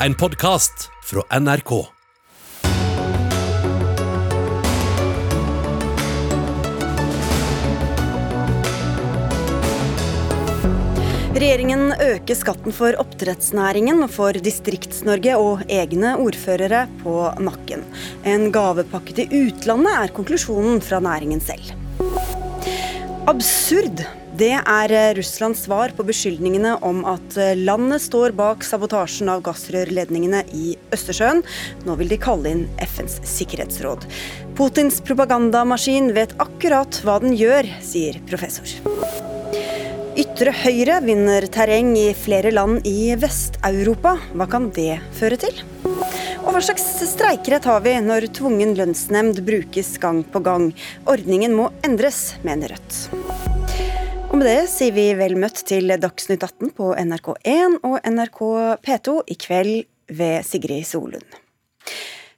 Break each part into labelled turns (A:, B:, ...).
A: en podkast fra NRK.
B: Regjeringen øker skatten for oppdrettsnæringen for Distrikts-Norge og egne ordførere på nakken. En gavepakke til utlandet er konklusjonen fra næringen selv. Absurd. Det er Russlands svar på beskyldningene om at landet står bak sabotasjen av gassrørledningene i Østersjøen. Nå vil de kalle inn FNs sikkerhetsråd. Putins propagandamaskin vet akkurat hva den gjør, sier professor. Ytre høyre vinner terreng i flere land i Vest-Europa. Hva kan det føre til? Og hva slags streikerett har vi når tvungen lønnsnemnd brukes gang på gang? Ordningen må endres, mener Rødt. Og med det sier vi vel møtt til Dagsnytt 18 på NRK1 og NRK P2 i kveld ved Sigrid Solund.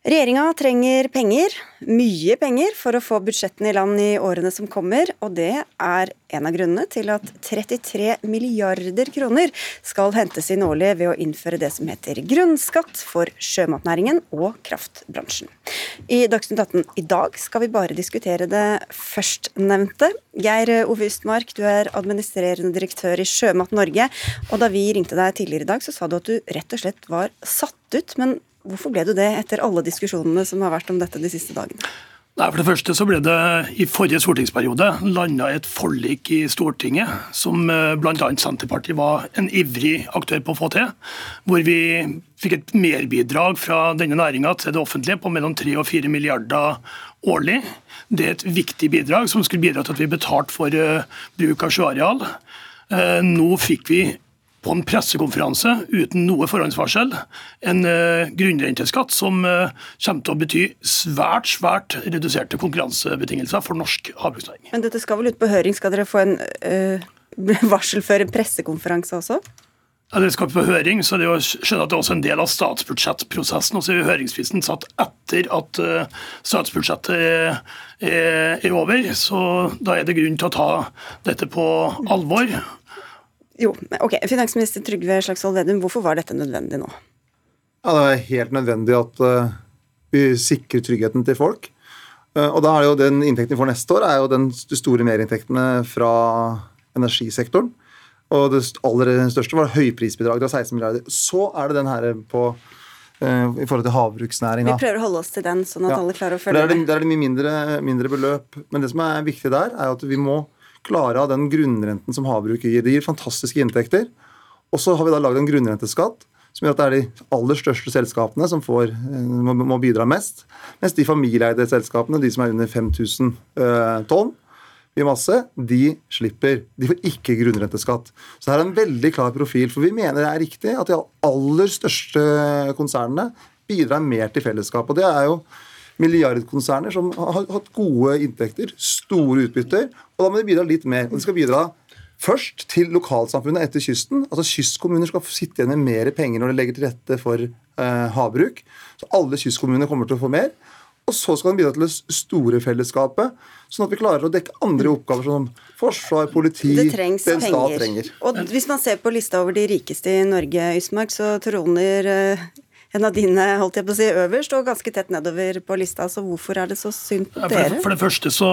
B: Regjeringa trenger penger, mye penger, for å få budsjettene i land i årene som kommer. Og det er en av grunnene til at 33 milliarder kroner skal hentes inn årlig ved å innføre det som heter grunnskatt for sjømatnæringen og kraftbransjen. I Dagsnytt 18 i dag skal vi bare diskutere det førstnevnte. Geir Ove Ystmark, du er administrerende direktør i Sjømat Norge. Og da vi ringte deg tidligere i dag, så sa du at du rett og slett var satt ut. men Hvorfor ble du det etter alle diskusjonene som har vært om dette de siste dagene?
C: Nei, for det første så ble det i forrige stortingsperiode landa et forlik i Stortinget som eh, bl.a. Senterpartiet var en ivrig aktør på å få til. Hvor vi fikk et merbidrag fra denne næringa til det offentlige på mellom 3 og 4 milliarder årlig. Det er et viktig bidrag som skulle bidra til at vi betalte for eh, bruk av sjøareal. Eh, nå fikk vi på en pressekonferanse uten noe forhåndsvarsel en uh, grunnrenteskatt som uh, kommer til å bety svært svært reduserte konkurransebetingelser for norsk havbruksnæring.
B: Men dette skal vel ut på høring? Skal dere få en uh, varsel før en pressekonferanse også?
C: Ja, det skal på høring, så det er jo, skjønner at det er også en del av statsbudsjettprosessen. og så er høringsfristen satt etter at statsbudsjettet er, er, er over. Så da er det grunn til å ta dette på alvor.
B: Jo, ok. Finansminister Trygve Slagsvold Vedum, hvorfor var dette nødvendig nå?
D: Ja, Det er helt nødvendig at uh, vi sikrer tryggheten til folk. Uh, og da er det jo Den inntekten vi får neste år, er jo den store merinntektene fra energisektoren. Og det aller største var høyprisbidraget av 16 milliarder. Så er det den her på uh, i forhold til havbruksnæringa.
B: Vi prøver å holde oss til den, sånn at ja. alle klarer å følge
D: med. Det er det mye mindre, mindre beløp. Men det som er viktig der, er at vi må klare av den grunnrenten som havbruket gir. Det gir fantastiske inntekter. Og så har vi da lagd en grunnrenteskatt som gjør at det er de aller største selskapene som får, eh, må bidra mest. Mens de familieeide selskapene, de som er under 5000 uh, tonn i masse, de slipper. De får ikke grunnrenteskatt. Så her er en veldig klar profil. For vi mener det er riktig at de aller største konsernene bidrar mer til fellesskapet. Og det er jo milliardkonserner som har hatt gode inntekter, store utbytter, og da må de bidra litt mer. Og de skal bidra først til lokalsamfunnet etter kysten. altså Kystkommuner skal sitte igjen med mer penger når de legger til rette for eh, havbruk. Så alle kystkommuner kommer til å få mer. Og så skal den bidra til det store fellesskapet, sånn at vi klarer å dekke andre oppgaver som forsvar, politi,
B: det trengs det en stat trenger. Og hvis man ser på lista over de rikeste i Norge, Ysmark, så troner eh, en av dine holdt jeg på å si, øverst og ganske tett nedover på lista. Så hvorfor er det så synd på dere?
C: For det første så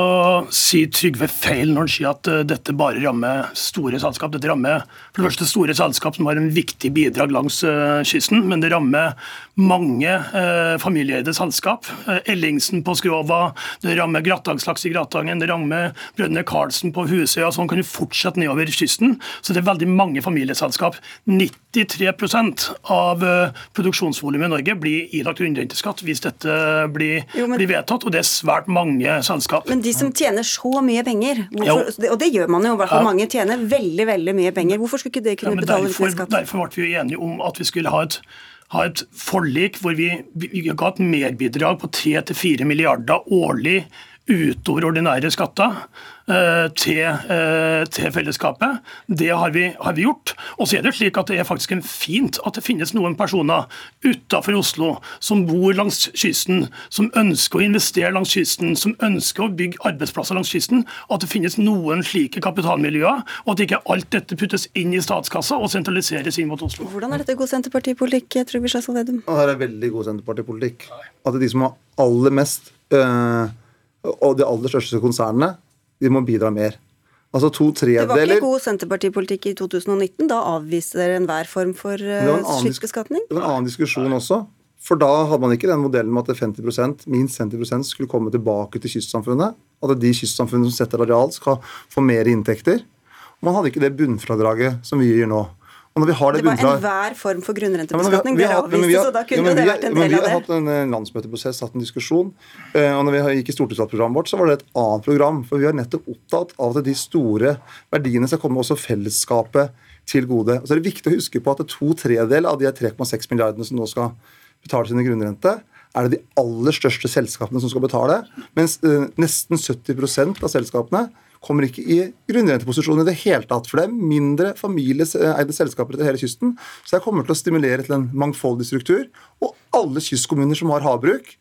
C: sier Trygve feil når han sier at uh, dette bare rammer store selskap. Dette rammer for det første store selskap som har en viktig bidrag langs uh, kysten, men det rammer mange uh, familieeide selskap. Ellingsen på Skrova, det rammer Grattangslaks i Gratangen, det rammer Brødrene Karlsen på Husøya. Sånn kan du fortsette nedover kysten. Så det er veldig mange familieselskap. 93 av produksjonsvolumet i Norge blir ilagt grunnrenteskatt hvis dette blir, jo, men, blir, vedtatt, og det er svært mange selskap.
B: Men de som tjener så mye penger, hvorfor, og det gjør man jo, i hvert fall ja. mange tjener veldig veldig mye penger, hvorfor skulle ikke det kunne ja, betale skatt?
C: Derfor ble vi enige om at vi skulle ha et ha et forlik hvor vi, vi ga et merbidrag på 3-4 milliarder årlig utover ordinære skatter eh, til, eh, til fellesskapet. Det har vi, har vi, gjort. Og så er det slik at det er faktisk fint at det finnes noen personer utenfor Oslo som bor langs kysten, som ønsker å investere langs kysten, som ønsker å bygge arbeidsplasser langs kysten. At det finnes noen slike kapitalmiljøer, og at ikke alt dette puttes inn i statskassa og sentraliseres inn mot Oslo.
B: Hvordan er dette god senterpartipolitikk, Trygve Slagsvold Vedum?
D: Det er veldig god senterpartipolitikk. At de som har aller mest øh, og de aller største konsernene de må bidra mer. Altså to
B: Det var ikke god senterpartipolitikk i 2019. Da avviste dere enhver form for uh, slik beskatning?
D: Det var en annen diskusjon også. For da hadde man ikke den modellen med at 50% minst 50% skulle komme tilbake til kystsamfunnet. At de kystsamfunnene som setter areal, skal få mer inntekter. Man hadde ikke det bunnfradraget som vi gir nå.
B: Det, det var enhver form for grunnrentebeskatning dere avviste, så da kunne ja, det vært en del av det.
D: Vi har hatt en landsmøteprosess, hatt en diskusjon. Eh, og når vi gikk i stortingsvalgprogrammet vårt, så var det et annet program. For vi er nettopp opptatt av at de store verdiene skal komme også fellesskapet til gode. Og så er det viktig å huske på at to tredjedeler av de 3,6 milliardene som nå skal betale sine grunnrente, er det de aller største selskapene som skal betale. Mens eh, nesten 70% av selskapene kommer ikke i grunnrenteposisjon i det hele tatt. For det er mindre familieeide selskaper etter hele kysten. Så jeg kommer til å stimulere til en mangfoldig struktur. Og alle kystkommuner som har havbruk,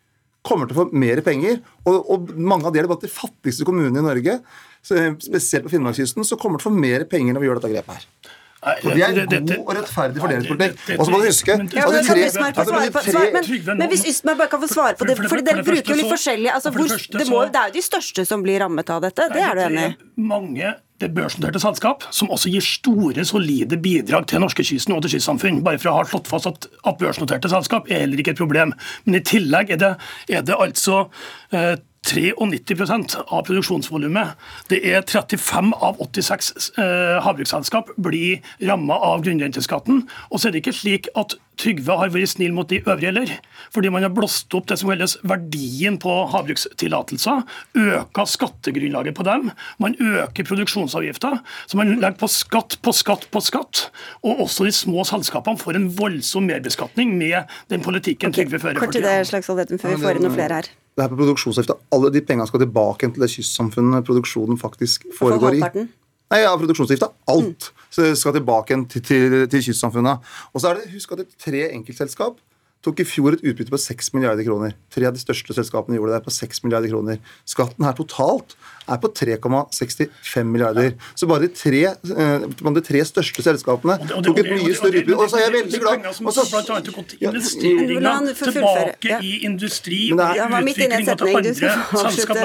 D: kommer til å få mer penger. Og, og mange av de er blant de fattigste kommunene i Norge, spesielt på Finnmarkskysten, så kommer til å få mer penger når vi gjør dette grepet her. Og det er god og rettferdig fordelingspolitikk. Og så må du huske
B: at men, tre, men, men hvis Ysmark bare kan få svare på det, for dere bruker jo litt forskjellig altså, det, må, det er jo de største som blir rammet av dette, det er du enig i?
C: Mange det børsnoterte selskap, som også gir store, solide bidrag til norskekysten og til kystsamfunn. Bare for å ha slått fast at, at børsnoterte selskap er heller ikke et problem. Men i tillegg er det, er det altså eh, 93% av produksjonsvolumet. Det er 35 av 86 eh, havbruksselskap blir ramma av grunnrenteskatten. Og så er det ikke slik at Trygve har vært snill mot de øvrige heller. Fordi man har blåst opp det som kalles verdien på havbrukstillatelser. Øka skattegrunnlaget på dem. Man øker produksjonsavgifta. Så man legger på skatt på skatt på skatt. Og også de små selskapene får en voldsom merbeskatning med den politikken okay. Trygve fører.
B: Kort til det, Slagsvold Vedum, før vi får inn noen flere her
D: det her på produksjonsavgifta, alle de pengene skal tilbake til det kystsamfunnet produksjonen faktisk foregår i. Nei, ja, produksjonsavgifta. Alt mm. skal tilbake til, til, til kystsamfunnet. Og så er det, Husk at det er tre enkeltselskap tok i fjor et utbytte på 6 milliarder kroner. Tre av de største selskapene gjorde det på 6 milliarder kroner. Skatten her totalt er på 3,65 milliarder. Så bare de tre, eh, de tre største selskapene tok et mye større utbytte. Og så er jeg veldig glad
C: Og så bl.a. gått Investeringer tilbake i industri og utvikling til andre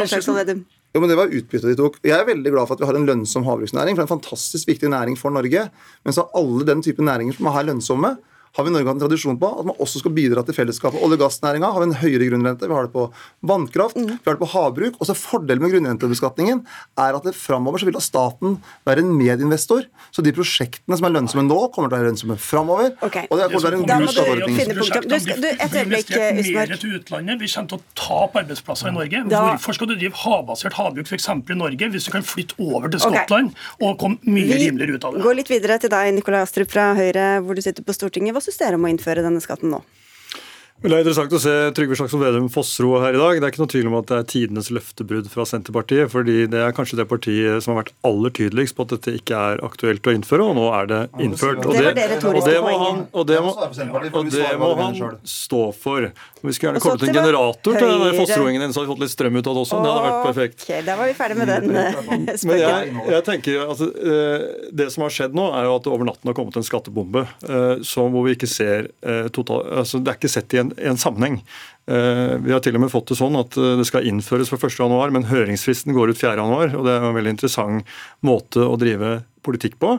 C: selskaper.
D: Jo, men Det var utbyttet de tok. Jeg er veldig glad for at vi har en lønnsom havbruksnæring. for det er En fantastisk viktig næring for Norge. Men så alle den type næringer som er lønnsomme, har vi i Norge hatt en tradisjon på at man også skal bidra til fellesskapet. Olje- og gassnæringa har vi en høyere grunnrente. Vi har det på vannkraft, mm. vi har det på havbruk. Og så Fordelen med grunnrentebeskatningen er at det framover så vil da staten være en medinvestor. Så de prosjektene som er lønnsomme nå, kommer til å være lønnsomme framover.
B: Okay.
D: Og det kommer til å være en god skatteordning.
B: Et øyeblikk, Ysmark.
C: Vi kommer til å tape arbeidsplasser i Norge. Da. Hvorfor skal du drive havbasert havbruk f.eks. i Norge, hvis du kan flytte over til Skottland okay. og komme mye vi rimeligere ut av det?
B: Vi går litt videre til deg, Nikolai Astrup fra Høyre, hvor du sitter på Stortinget. Hva syns dere om å innføre denne skatten nå?
E: Det er interessant å se Trygve Slagsvold Vedum Fossro her i dag. Det er ikke noe tvil om at det er tidenes løftebrudd fra Senterpartiet. fordi det er kanskje det partiet som har vært aller tydeligst på at dette ikke er aktuelt å innføre, og nå er det innført. Og det, og det, må, han, og det må, og det må han stå for. Vi skulle gjerne kommet en generator til den fossroingen din, så hadde vi fått litt strøm ut av det også. Det hadde vært perfekt.
B: Okay, da var vi ferdig med den spøken.
E: Men jeg, jeg tenker altså, Det som har skjedd nå, er jo at det over natten har kommet en skattebombe eh, som hvor vi ikke ser total, altså Det er ikke sett i en en, sammenheng. Eh, vi har til og med fått det sånn at eh, det skal innføres fra 1.1, men høringsfristen går ut 4.1. og Det er en veldig interessant måte å drive politikk på.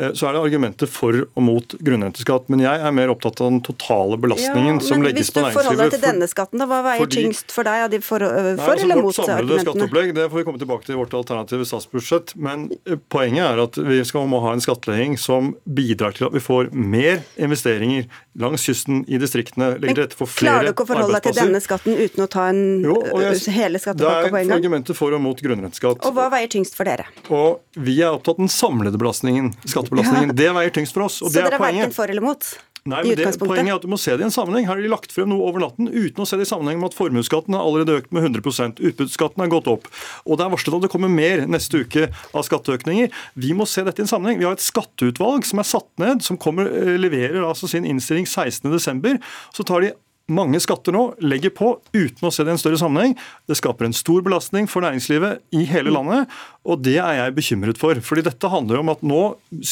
E: Eh, så er det argumenter for og mot grunnrenteskatt. Men jeg er mer opptatt av den totale belastningen ja, som legges på næringslivet.
B: Hvis du forholder deg til denne skatten, da, hva veier fordi, tyngst for deg? Av de for, for nei, altså, eller mot
E: argumentene? Samlede skatteopplegg det får vi komme tilbake til i vårt alternative statsbudsjett. Men eh, poenget er at vi skal må ha en skattlegging som bidrar til at vi får mer investeringer langs kysten i distriktene. legger til rette for flere
B: arbeidsplasser. Klarer du ikke å forholde deg til denne skatten uten å ta en, jo, jeg, hele skattepakka på en gang?
E: Det er argumenter for og mot grunnrenteskatt.
B: Og hva veier tyngst for dere?
E: Og Vi er opptatt av den samlede belastningen, skattebelastningen. Ja. Det veier tyngst for oss. og
B: Så
E: det er
B: dere er verken for eller mot?
E: Nei, men det. Poenget er at du må se det i en sammenheng. Her har de lagt frem noe over natten uten å se det i sammenheng med at formuesskatten har allerede økt med 100% Utbytteskatten har gått opp. Og det er varslet at det kommer mer neste uke av skatteøkninger. Vi må se dette i en sammenheng. Vi har et skatteutvalg som er satt ned, som kommer, eh, leverer altså sin innstilling 16.12. Så tar de mange skatter nå legger på uten å se det i en større sammenheng. Det skaper en stor belastning for næringslivet i hele landet, og det er jeg bekymret for. Fordi dette handler om at nå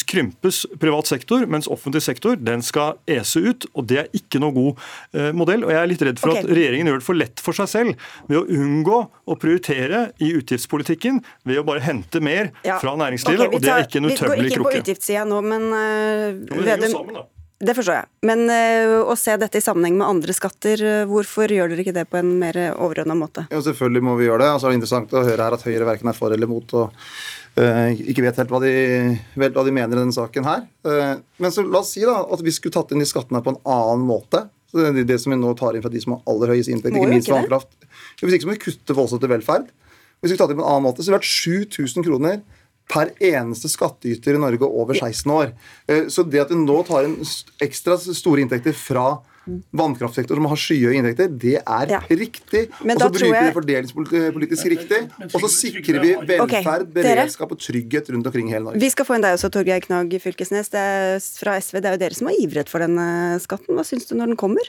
E: krympes privat sektor, mens offentlig sektor den skal ese ut, og det er ikke noe god eh, modell. Og jeg er litt redd for
B: okay.
E: at regjeringen gjør det for lett for seg selv ved å unngå å prioritere i utgiftspolitikken ved å bare hente mer
B: Ja.
E: fra næringslivet,
B: okay, tar,
E: og det er ikke en
B: Vi går ikke på utgiftssida nå, men uh,
E: Jo, men det.
B: Det forstår jeg. Men eh, å se dette i sammenheng med andre skatter, eh, hvorfor gjør dere ikke det på en mer overordna måte?
D: Ja, selvfølgelig må vi gjøre det. Og så er det interessant å høre her at Høyre verken er for eller mot og uh, ikke vet helt hva de, vet hva de mener i denne saken her. Uh, men så la oss si da at vi skulle tatt inn de skattene på en annen måte. Så det, det som vi nå tar inn fra de som har aller høyest inntekt, ikke minst
B: det.
D: vannkraft. Hvis ikke så må vi kutte voldsomt til velferd. Hvis vi skulle tatt inn på en annen måte, så ville det vært 7000 kroner per eneste skattyter i Norge over 16 år. Eh, Så det at vi nå tar inn ekstra store inntekter fra vannkraftsektor som har skyhøye inntekter, det er
B: Ja.
D: riktig. Og så
B: tror
D: bruker vi
B: jeg-
D: det fordelingspolitisk riktig. Og så sikrer vi velferd, beredskap og trygghet rundt omkring i hele Norge.
B: Vi skal få inn deg også, Torgeir Knag Fylkesnes. Det er fra SV. Det er jo dere som har ivret for denne skatten. Hva syns du når den kommer?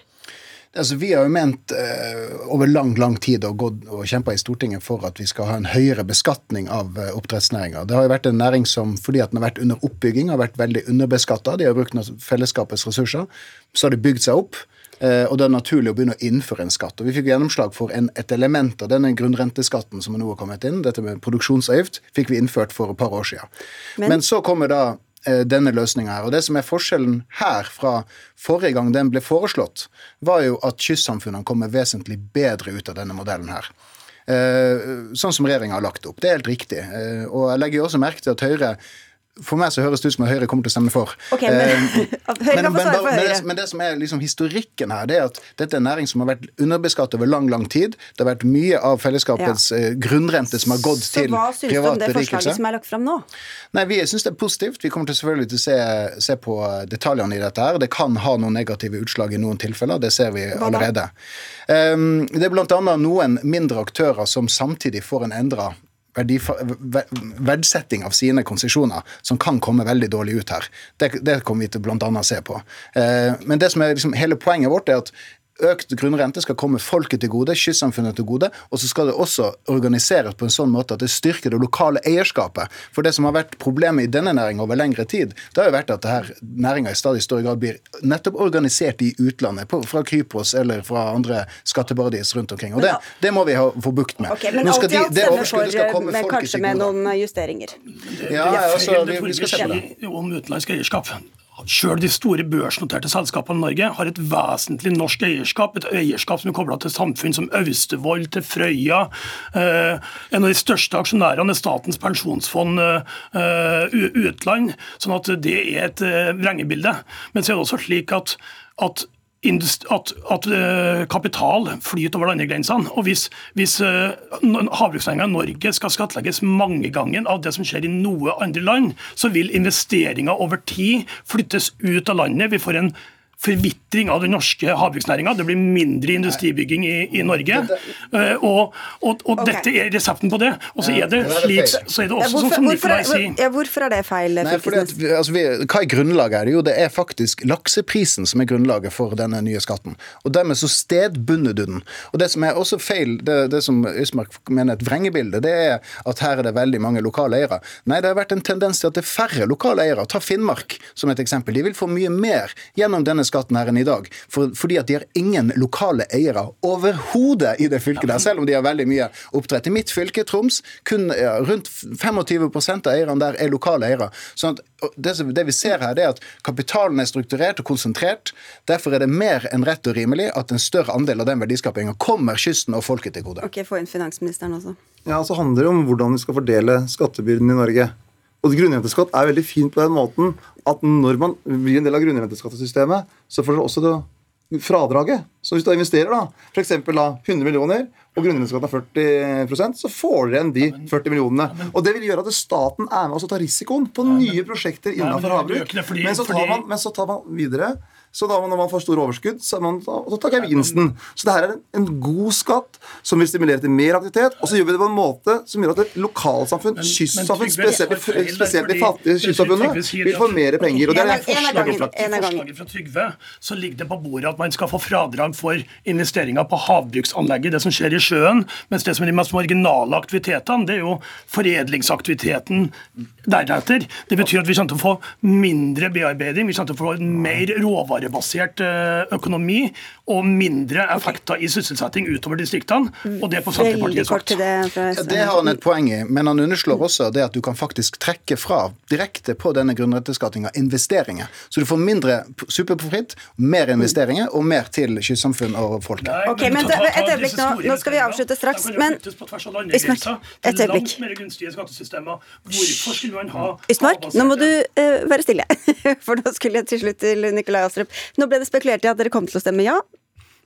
F: Altså, vi har jo ment uh, over lang lang tid og gått og kjempa i Stortinget for at vi skal ha en høyere beskatning av uh, oppdrettsnæringa. Det har jo vært en næring som fordi at den har vært under oppbygging, har vært veldig underbeskatta. De har brukt fellesskapets ressurser. Så har de bygd seg opp. eh, og det er naturlig å begynne å innføre en skatt. Og Vi fikk gjennomslag for en, et element av denne grunnrenteskatten som nå har kommet inn. Dette med produksjonsavgift fikk vi innført for et par år siden.
B: Men-
F: Men så kommer da eh, denne løsninga her. Og det som er forskjellen her fra forrige gang den ble foreslått, var jo at kystsamfunnene kommer vesentlig bedre ut av denne modellen her. Eh, sånn som regjeringa har lagt opp. Det er helt riktig. Eh, og jeg legger jo også merke til at Høyre for meg så høres det ut som at Høyre kommer til å stemme for.
B: Okay, men-
F: Eh, men,
B: Høyre.
F: det, men det som er liksom historikken her, det er at dette er en næring som har vært underbeskattet over lang lang tid. Det har vært mye av fellesskapets ja. grunnrente som har gått
B: Så
F: til
B: hva syns du om
F: privat
B: det
F: berikelse.
B: forslaget som er lagt fram nå?
F: Nei, Vi syns det er positivt. Vi kommer til selvfølgelig til å se, se på detaljene i dette. her. Det kan ha noen negative utslag i noen tilfeller. Det ser vi allerede. Um, det er bl.a. noen mindre aktører som samtidig får en endra verdsetting av sine konsesjoner, som kan komme veldig dårlig ut her. Det, det kommer vi til annet å se på. Eh, men det som er liksom hele poenget vårt, er at Økt grunnrente skal komme folket til gode, kystsamfunnet til gode, og så skal det også organiseres på en sånn måte at det styrker det lokale eierskapet. For det som har vært problemet i denne næringa over lengre tid, det har jo vært at denne næringa i stadig større grad blir nettopp organisert i utlandet, på, fra Kypros eller fra andre skatteparadis rundt omkring. Og det, det må vi ha, få bukt med.
B: Okay, Men
F: Nå skal de-
B: alt
F: det overskuddet
B: for,
F: skal komme
B: men
F: folket
B: kanskje med noen eh, justeringer.
F: Ja, altså, vi, vi skal se på det.
C: Om utenlandsk eierskap. Selv de store børsnoterte selskapene i Norge har et vesentlig norsk eierskap. Et eierskap som er kobla til samfunn som Austevoll, til Frøya. Eh, en av de største aksjonærene er Statens pensjonsfond eh, utland. sånn at det er et eh, vrengebilde. Men så er det også slik at, at at, at eh, kapital flyter over landegrensene. Og hvis, hvis uh, havbruksnæringa i Norge skal skattlegges mangegangen av det som skjer i noe andre land, så vil investeringer over tid flyttes ut av landet. Vi får en forvitring av den norske havbruksnæringa. Det blir mindre industribygging i, i Norge. Eh, og og, og
B: okay.
C: dette er resepten på det. Og så er det
F: det er
C: slik, så er det også
B: hvorfor,
C: som Nikolai
B: er,
C: sier.
B: ja, hvorfor er det feil,
F: Nei, fordi at, altså vi, hva er grunnlaget her? Jo, det er faktisk lakseprisen som er grunnlaget for denne nye skatten. Og dermed så stedbundet du den. Og det som er også feil, det, det som Ysmark mener er et vrengebilde, det er at her er det veldig mange lokale eiere. Nei, det har vært en tendens til at det er færre lokale eiere. Ta Finnmark som et eksempel. De vil få mye mer gjennom denne skatten her enn i dag. For, fordi at de har ingen lokale eiere overhodet i det fylket der, selv om de har veldig mye oppdrett. I mitt fylke, Troms, kun ja, rundt 25 av eierne der er lokale eiere. Sånn at det, det vi ser her, det er at kapitalen er strukturert og konsentrert. Derfor er det mer enn rett og rimelig at en større andel av den verdiskapinga kommer kysten og folket til gode.
B: Ok, Få inn finansministeren også.
D: Ja, så handler det om hvordan vi skal fordele skattebyrden i Norge. Og grunnrenteskatt er veldig fint på den måten at når man blir en del av grunnrenteskattesystemet, så får dere også det fradraget. Så hvis du investerer da, for da 100 millioner, og grunnrenteskatten er 40% så får dere igjen de 40 millionene. Og det vil gjøre at staten er med og tar risikoen på nye prosjekter innenfor havbruk. Men men så tar man videre Så da når man får store overskudd, så, man, så tar gevinsten. Så det her er en, en, god skatt som vil stimulere til mer aktivitet. Og så gjør vi det på en måte som gjør at lokalsamfunn, kystsamfunn, spesielt, spesielt de fattige kystsamfunnene, vil få mer penger. Og det er
C: forslaget fra Trygve så ligger det på bordet at man skal få fradrag for investeringer på havbruksanlegget, det som skjer i sjøen. Mens det som er de mest marginale aktivitetene, det er jo foredlingsaktiviteten deretter. Det betyr at vi kommer til å få mindre bearbeiding, vi kommer til å få mer råvarer råvarebasert eh, økonomi og mindre effekter i sysselsetting utover distriktene. Og det på Senterpartiets vakt.
F: Det, ja, det har han et poeng i, men han underslår også det at du kan faktisk trekke fra direkte på denne grunnrenteskattinga investeringer. Så du får mindre superprofitt, mer investeringer og mer til kystsamfunn og folk.
B: Nei, ok, men ta, ta, Et øyeblikk nå, nå skal vi avslutte straks. Men Ysmark, et øyeblikk. Ysmark, nå må du uh, være stille. For da skulle jeg til slutt til Nikolai Astrup. Nå ble det spekulert i at dere kom til å stemme ja.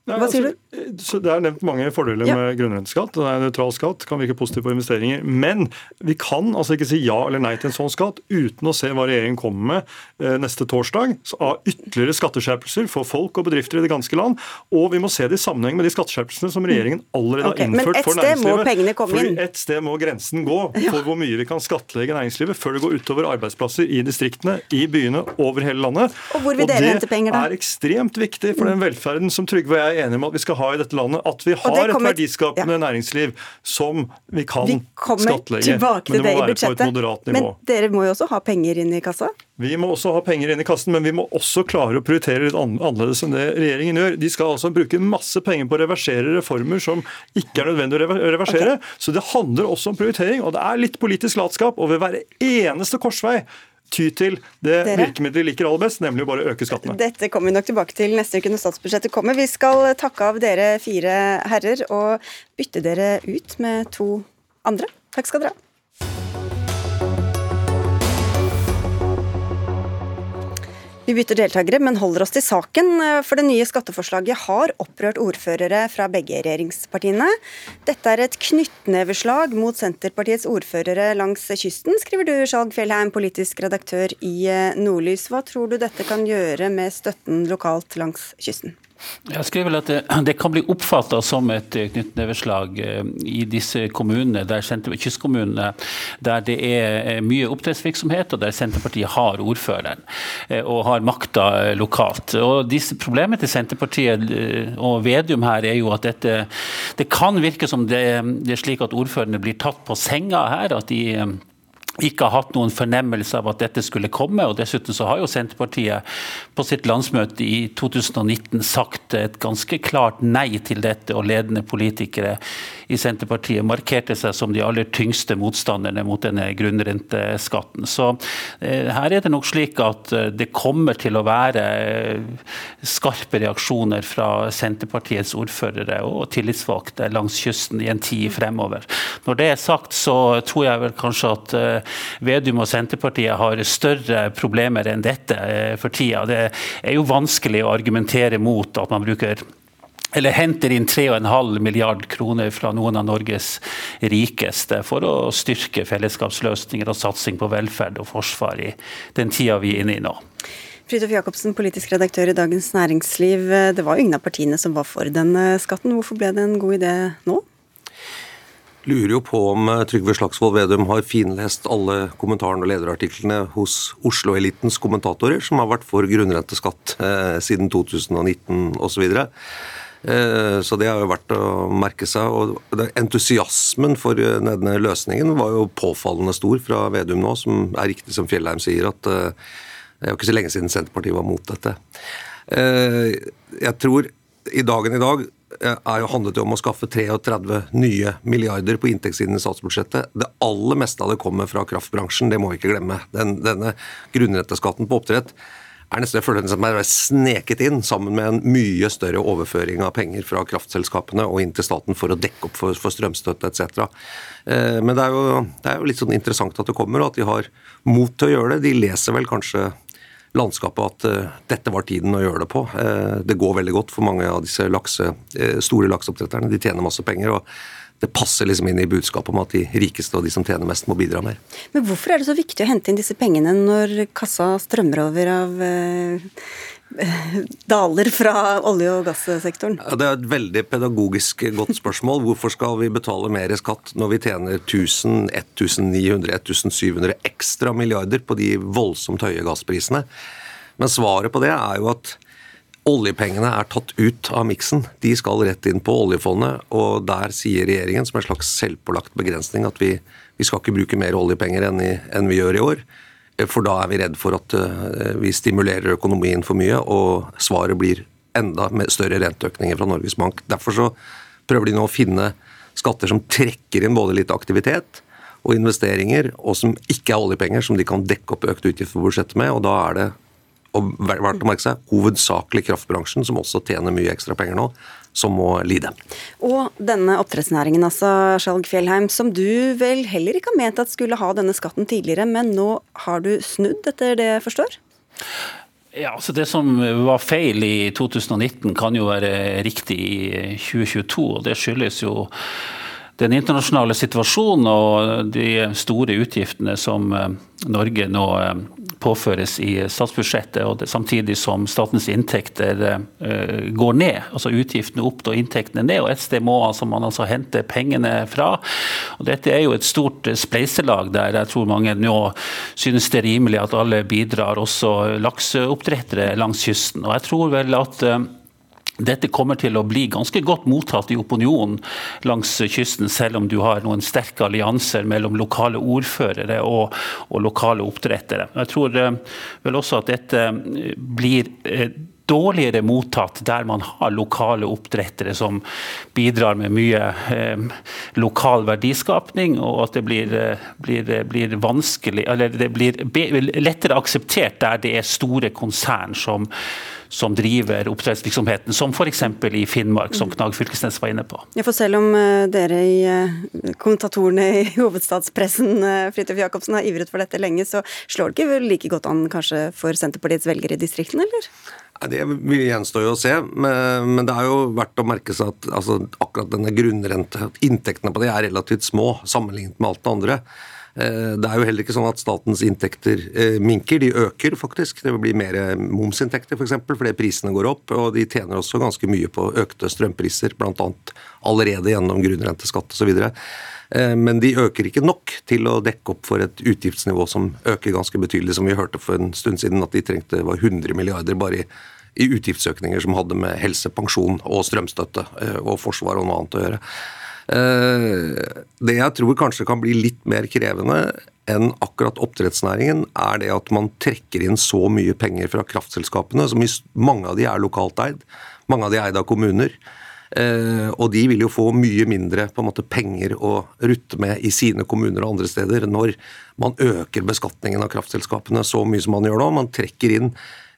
B: Hva sier
E: altså, du? Det er nevnt mange fordeler ja. med grunnrenteskatt. Det er en nøytral skatt, kan virke positivt på investeringer. Men vi kan altså ikke si ja eller nei til en sånn skatt uten å se hva regjeringen kommer med eh, neste torsdag av ytterligere skatteskjerpelser for folk og bedrifter i det ganske land. Og vi må se det i sammenheng med de skatteskjerpelsene som regjeringen allerede okay, har innført for næringslivet.
B: Men et sted må pengene komme inn.
E: et sted må grensen gå for ja. hvor mye vi kan skattlegge næringslivet før det går utover arbeidsplasser i distriktene, i byene, over hele landet.
B: Og hvor vil dere hente penger da?
E: Det er ekstremt viktig for den velferden som Trygve og jeg er enige om at vi skal ha i dette landet. At vi har et verdiskapende ja. næringsliv som vi kan vi skattlegge. Men det må være på et moderat nivå.
B: Men dere må jo også ha penger inn i kassa?
E: Vi må også ha penger inn i kassen, men vi må også klare å prioritere litt annerledes enn det regjeringen gjør. De skal altså bruke masse penger på å reversere reformer som ikke er nødvendig å reversere. Okay. Så det handler også om prioritering, og det er litt politisk latskap. Og ved hver eneste korsvei ty til det Dere? virkemidlet de liker aller best, nemlig å bare øke skattene.
B: Dette kommer vi nok tilbake til neste uke når statsbudsjettet kommer. Vi skal takke av dere fire herrer og bytte dere ut med to andre. Takk skal dere ha. Vi bytter deltakere, men holder oss til saken. For det nye skatteforslaget har opprørt ordførere fra begge regjeringspartiene. Dette er et knyttneveslag mot Senterpartiets ordførere langs kysten, skriver du, Skjalg Fjellheim, politisk redaktør i Nordlys. Hva tror du dette kan gjøre med støtten lokalt langs kysten?
G: Jeg skriver at det, kan bli oppfatta som et knyttneveslag eh, i disse kommunene, der kystkommunene, der det er eh, mye oppdrettsvirksomhet, og der Senterpartiet har ordføreren eh, og har makta lokalt. Og disse Problemet til Senterpartiet og Vedum her er jo at dette Det kan virke som det, det er slik at ordførerne blir tatt på senga her. at de ikke har hatt noen fornemmelse av at dette skulle komme. og Dessuten så har jo Senterpartiet på sitt landsmøte i 2019 sagt et ganske klart nei til dette, og ledende politikere i Senterpartiet markerte seg som de aller tyngste motstanderne mot denne grunnrenteskatten. Så eh, her er det nok slik at eh, det kommer til å være eh, skarpe reaksjoner fra Senterpartiets ordførere og tillitsvalgte langs kysten i en tid fremover. Når det er sagt, så tror jeg vel kanskje at Vedum og Senterpartiet har større problemer enn dette eh, for tida. Det er jo vanskelig å argumentere mot at man bruker eller henter inn 3,5 milliard kroner fra noen av Norges rikeste for å styrke fellesskapsløsninger og satsing på velferd og forsvar i den tida vi er inne i nå.
B: Fridtjof Jacobsen, politisk redaktør i Dagens Næringsliv. Det var jo ingen av partiene som var for denne skatten. Hvorfor ble det en god idé nå?
A: Lurer jo på om eh, Trygve Slagsvold Vedum har finlest alle kommentarene og lederartiklene hos Oslo-elitens kommentatorer, som har vært for grunnrenteskatt eh, siden 2019 osv. Eh, så det har jo vært å merke seg. og Entusiasmen for eh, denne løsningen var jo påfallende stor fra Vedum nå, som er riktig som Fjellheim sier, at det er jo ikke så lenge siden Senterpartiet var mot dette. Jeg tror i dagen i dag jo handlet om å skaffe 33 nye milliarder på inntektssiden i statsbudsjettet. Det aller meste av det kommer fra kraftbransjen, det må vi ikke glemme. Den, denne grunnrenteskatten på oppdrett er nesten jeg føler som er sneket inn sammen med en mye større overføring av penger fra kraftselskapene og inn til staten for å dekke opp for, for strømstøtte etc. Eh, men det er, jo, det er jo litt sånn interessant at det kommer, og at de har mot til å gjøre det. De leser vel kanskje landskapet at uh, dette var tiden å gjøre det på. Uh, det går veldig godt for mange av disse lakse, uh, store lakseoppdretterne. De tjener masse penger. og det passer liksom inn i budskapet om at de rikeste og de som tjener mest, må bidra mer.
B: Men hvorfor er det så viktig å hente inn disse pengene når kassa strømmer over av daler fra olje- og gassektoren?
A: Det er et veldig pedagogisk godt spørsmål. Hvorfor skal vi betale mer i skatt når vi tjener 1000, 1900, 1700 ekstra milliarder på de voldsomt høye gassprisene? Men svaret på det er jo at Oljepengene er tatt ut av miksen. De skal rett inn på oljefondet. Og der sier regjeringen som en slags selvpålagt begrensning at vi, vi skal ikke bruke mer oljepenger enn, i, enn, vi gjør i år. For da er vi redd for at uh, vi stimulerer økonomien for mye, og svaret blir enda større renteøkninger fra Norges Bank. Derfor så prøver de nå å finne skatter som trekker inn både litt aktivitet og investeringer, og som ikke er oljepenger, som de kan dekke opp økte utgifter på budsjettet med. og da er det og verdt å merke seg, hovedsakelig kraftbransjen, som også tjener mye ekstra penger nå, som må lide.
B: Og denne oppdrettsnæringen, altså, Skjalg Fjellheim, som du vel heller ikke har ment at skulle ha denne skatten tidligere, men nå har du snudd, etter det jeg forstår?
G: Ja, altså Det som var feil i 2019 kan jo være riktig i 2022. og Det skyldes jo den internasjonale situasjonen og de store utgiftene som eh, Norge nå eh, påføres i statsbudsjettet, og det, samtidig som statens inntekter uh, går ned. Altså utgiftene opp og inntektene ned. og Et sted må altså, man altså hente pengene fra. Og Dette er jo et stort spleiselag der jeg tror mange nå synes det er rimelig at alle bidrar, også lakseoppdrettere langs kysten. Og jeg tror vel at uh, dette kommer til å bli ganske godt mottatt i opinionen langs kysten, selv om du har noen sterke allianser mellom lokale ordførere og, og lokale oppdrettere. Jeg tror eh, vel også at dette blir eh, dårligere mottatt der man har lokale oppdrettere som bidrar med mye eh, lokal verdiskapning, og at det blir, eh, blir, blir vanskelig, eller det blir lettere akseptert der det er store konsern som som driver oppdrettsvirksomheten, som f.eks. i Finnmark, som Knag Fylkesnes var inne på.
B: Ja, for selv om eh, dere i eh, kommentatorene i hovedstadspressen eh, Fridtjof Jacobsen har ivret for dette lenge, så slår det ikke like godt an kanskje for Senterpartiets velgere i distriktene, eller?
A: Det gjenstår jo å se, men det er jo verdt å merke seg at altså, akkurat denne grunnrente, inntektene på det er relativt små sammenlignet med alt det andre. Eh, det er jo heller ikke sånn at statens inntekter eh, minker, de øker faktisk. Det blir mer momsinntekter f.eks. For eksempel, fordi prisene går opp. Og de tjener også ganske mye på økte strømpriser, bl.a. allerede gjennom grunnrenteskatt osv. Eh, men de øker ikke nok til å dekke opp for et utgiftsnivå som øker ganske betydelig, som vi hørte for en stund siden at de trengte var 100 milliarder bare i, i utgiftsøkninger som hadde med helse, pensjon og strømstøtte og forsvar og noe annet å gjøre. Eh, det jeg tror kanskje kan bli litt mer krevende enn akkurat oppdrettsnæringen, er det at man trekker inn så mye penger fra kraftselskapene, som mange av de er lokalt eid. Mange av de er eid av kommuner. Eh, og de vil jo få mye mindre på en måte, penger å rutte med i sine kommuner og andre steder når man øker beskatningen av kraftselskapene så mye som man gjør nå. Man trekker inn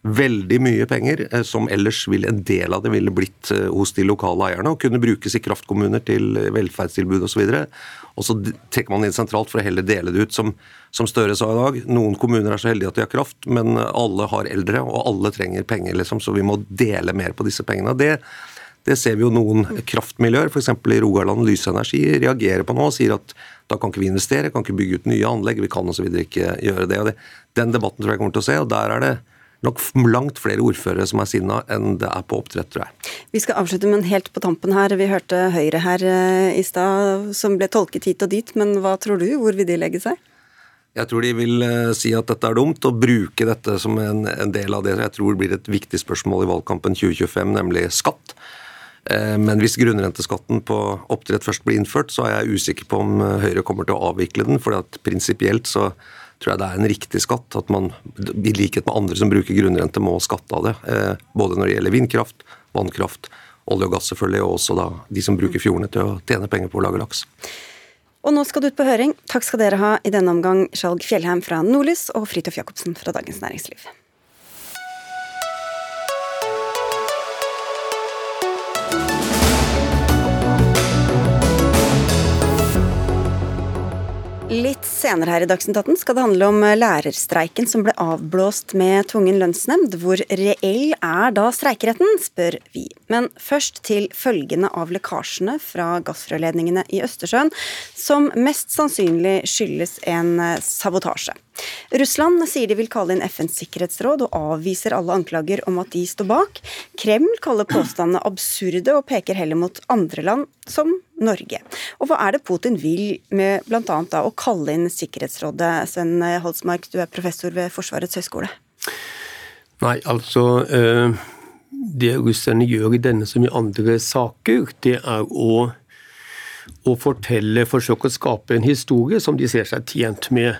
A: veldig mye penger, eh, som ellers vil en del av det ville blitt eh, hos de lokale eierne, og kunne brukes i kraftkommuner til velferdstilbud osv. Og, og så trekker man inn sentralt for å heller dele det ut, som, som Støre sa i dag. Noen kommuner er så heldige at de har kraft, men alle har eldre, og alle trenger penger, liksom, så vi må dele mer på disse pengene. Det, det ser vi jo noen kraftmiljøer, f.eks. i Rogaland Lysenergi, reagerer på nå og sier at da kan ikke vi investere, kan ikke bygge ut nye anlegg, vi kan osv. ikke gjøre det. og det. Den debatten tror jeg kommer til å se, og der er det nok langt flere ordførere som er sinna enn det er på oppdrett, tror jeg.
B: Vi skal avslutte, men helt på tampen her. Vi hørte Høyre her eh, i stad som ble tolket hit og dit, men hva tror du? Hvor vil de legge seg?
A: Jeg tror de vil uh, si at dette er dumt, og bruke dette som en, en, del av det jeg tror blir et viktig spørsmål i valgkampen 2025, nemlig skatt. Uh, men hvis grunnrenteskatten på oppdrett først blir innført, så er jeg usikker på om Høyre kommer til å avvikle den. for prinsipielt så tror jeg det er en riktig skatt. At man i likhet med andre som bruker grunnrente, må skatte av det. Eh, både når det gjelder vindkraft, vannkraft, olje og gass selvfølgelig, og også da de som bruker fjordene til å tjene penger på å lage laks.
B: Og nå skal du ut på høring. Takk skal dere ha i denne omgang, Skjalg Fjellheim fra Nordlys og Fridtjof Jacobsen fra Dagens Næringsliv. Litt senere her i Dagsnytt 18 skal det handle om eh, lærerstreiken som ble avblåst med tvungen lønnsnemnd. Hvor reell er da streikeretten, spør vi. Men først til følgene av lekkasjene fra gassrørledningene i Østersjøen, som mest sannsynlig skyldes en eh, sabotasje. Russland sier de vil kalle inn FNs sikkerhetsråd og avviser alle anklager om at de står bak. Kreml kaller påstandene absurde og peker heller mot andre land, som Norge. Og hva er det Putin vil med bl.a. å kalle inn Sikkerhetsrådet? Sven Holsmark, du er professor ved Forsvarets høgskole.
H: Nei, altså eh, Det russerne gjør i denne som i andre saker, det er å, å fortelle, forsøke å skape en historie som de ser seg tjent med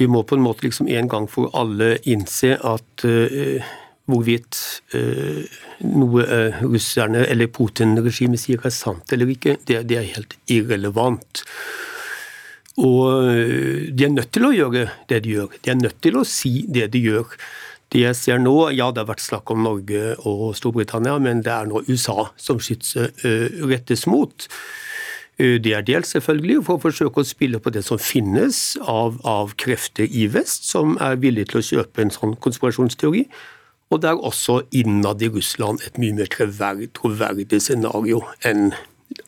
H: vi må på en måte liksom en gang for alle innse at uh, hvorvidt uh, noe uh, russerne eller Putin-regimet sier er sant eller ikke, det, det, er helt irrelevant. Og de er nødt til å gjøre det de gjør. De er nødt til å si det de gjør. Det jeg ser nå, ja det har vært snakk om Norge og Storbritannia, men det er nå USA som skytset rettes mot. Eh, det er dels selvfølgelig for å forsøke å spille på det som finnes av, av krefter i vest, som er villige til å kjøpe en sånn konspirasjonsteori. Og det er også innad i Russland et mye mer troverdig scenario enn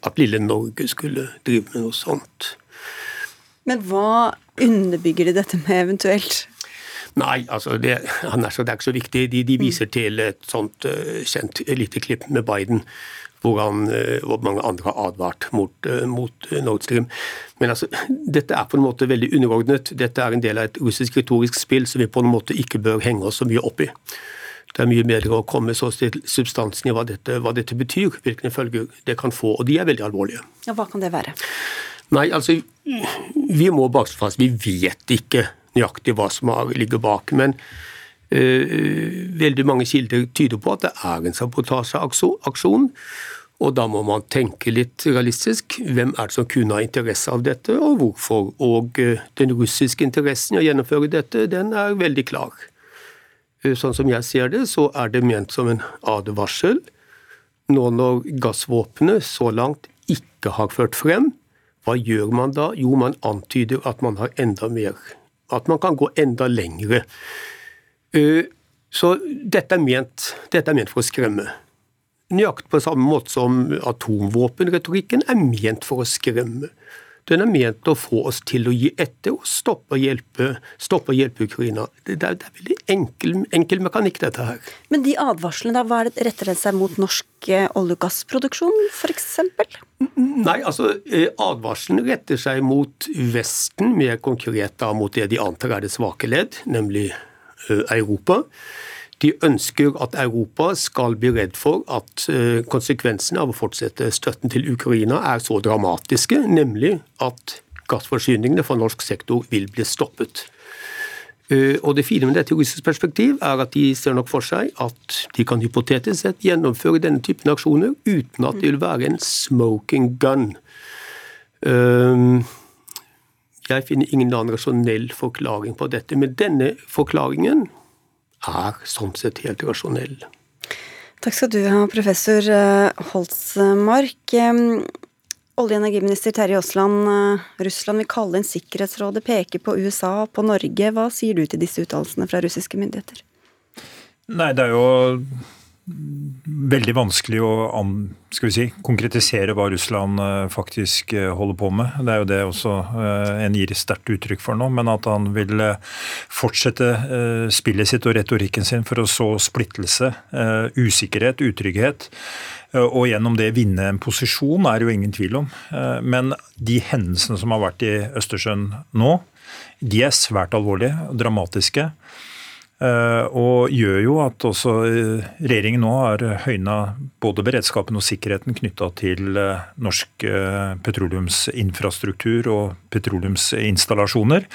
H: at lille Norge skulle drive med noe sånt.
B: Men hva underbygger de dette med eventuelt?
H: Nei, altså det, det, er ikke så viktig. De, de viser til et sånt uh, kjent lite klipp med Biden hvor, han, eh, hvor mange andre har advart mot, eh, mot eh, Nord Stream. Men altså, dette er på en måte veldig underordnet. Dette er en del av et russisk retorisk spill som vi på en måte ikke bør henge oss så mye opp i. Det er mye bedre å komme så til substansen i hva dette, hva dette betyr, hvilke følger det kan få. Og de er veldig alvorlige.
B: Ja, Hva kan det være?
H: Nei, altså, Vi må bare slå fast vi vet ikke nøyaktig hva som ligger bak. Men øh, veldig mange kilder tyder på at det er en sabotasjeaksjon. Og da må man tenke litt realistisk. Hvem er det som kunne ha interesse av dette, og hvorfor? Og eh, den russiske interessen i å gjennomføre dette, den er veldig klar. Eh, sånn som jeg ser det, så er det ment som en advarsel. Nå når gassvåpenet så langt ikke har ført frem, hva gjør man da? Jo, man antyder at man har enda mer. At man kan gå enda lengre. Eh, så dette er ment, dette er ment for å skremme. Nøyaktig på samme måte som atomvåpenretorikken er ment for å skremme. Den er ment å få oss til å gi etter og stoppe å hjelpe, stoppe å hjelpe Ukraina. Det er, det er veldig enkel, enkel, mekanikk, dette her.
B: Men de advarslene, da, hva er det, retter det seg mot norsk eh, olje- og gassproduksjon, f.eks.?
H: Nei, altså eh, advarselen retter seg mot Vesten, mer konkret da mot det de antar er det svake ledd, nemlig eh, Europa. De ønsker at Europa skal bli redd for at eh, konsekvensene av å fortsette støtten til Ukraina er så dramatiske, nemlig at gassforsyningene fra norsk sektor vil bli stoppet. Eh, og Det fine med dette russisk perspektiv er at de ser nok for seg at de kan hypotetisk sett gjennomføre denne typen aksjoner uten at det vil være en smoking gun. Eh, jeg finner ingen annen rasjonell forklaring på dette. Men denne forklaringen er sånn sett helt rasjonell.
B: Takk skal du ha, professor Holsmark. Holtsmark. Olje- og energiminister Terje Aasland, eh, Russland vil kalle inn Sikkerhetsrådet, peker på USA og på Norge. Hva sier du til disse uttalelsene fra russiske myndigheter?
I: Nei, det er jo veldig vanskelig å skal vi si, konkretisere hva Russland eh, faktisk eh, holder på med. Det er jo det også eh, en gir sterkt uttrykk for nå. Men at han vil fortsette spillet sitt og retorikken sin for å så splittelse, usikkerhet, utrygghet. Og gjennom det vinne en posisjon, er det jo ingen tvil om. Men de hendelsene som har vært i Østersjøen nå, de er svært alvorlige og dramatiske. Eh, og gjør jo at også eh, regjeringen nå har høyna både beredskapen og sikkerheten knytta til eh, norsk petroleumsinfrastruktur og petroleumsinstallasjoner.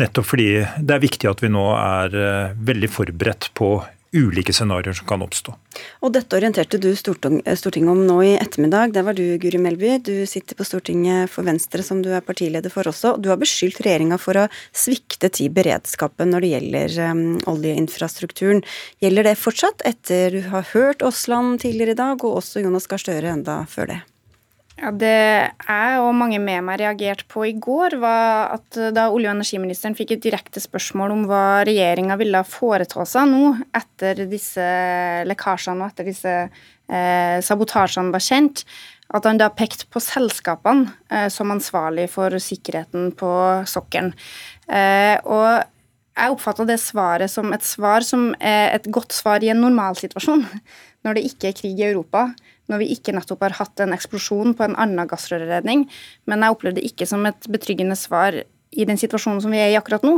I: Nettopp fordi det er viktig at vi nå er veldig forberedt på ulike scenarioer som kan oppstå.
B: Og Dette orienterte du Stortinget om nå i ettermiddag. Der var du, Guri Melby. Du sitter på Stortinget for Venstre, som du er partileder for også. Du har beskyldt regjeringa for å svikte til beredskapen når det gjelder um, oljeinfrastrukturen. Gjelder det fortsatt, etter du har hørt Aasland tidligere i dag, og også Jonas Gahr Støre enda før det?
J: Ja, Det jeg og mange med meg reagerte på i går, var at da olje- og energiministeren fikk et direkte spørsmål om hva regjeringa ville foreta seg nå etter disse lekkasjene og etter disse eh, sabotasjene var kjent, at han da pekte på selskapene eh, som ansvarlig for sikkerheten på sokkelen. Eh, og jeg oppfatta det svaret som et svar som er et godt svar i en normalsituasjon, når det ikke er krig i Europa når vi ikke nettopp har hatt en eksplosjon på en annen gassrørledning. Men jeg opplevde det ikke som et betryggende svar i den situasjonen som vi er i akkurat nå.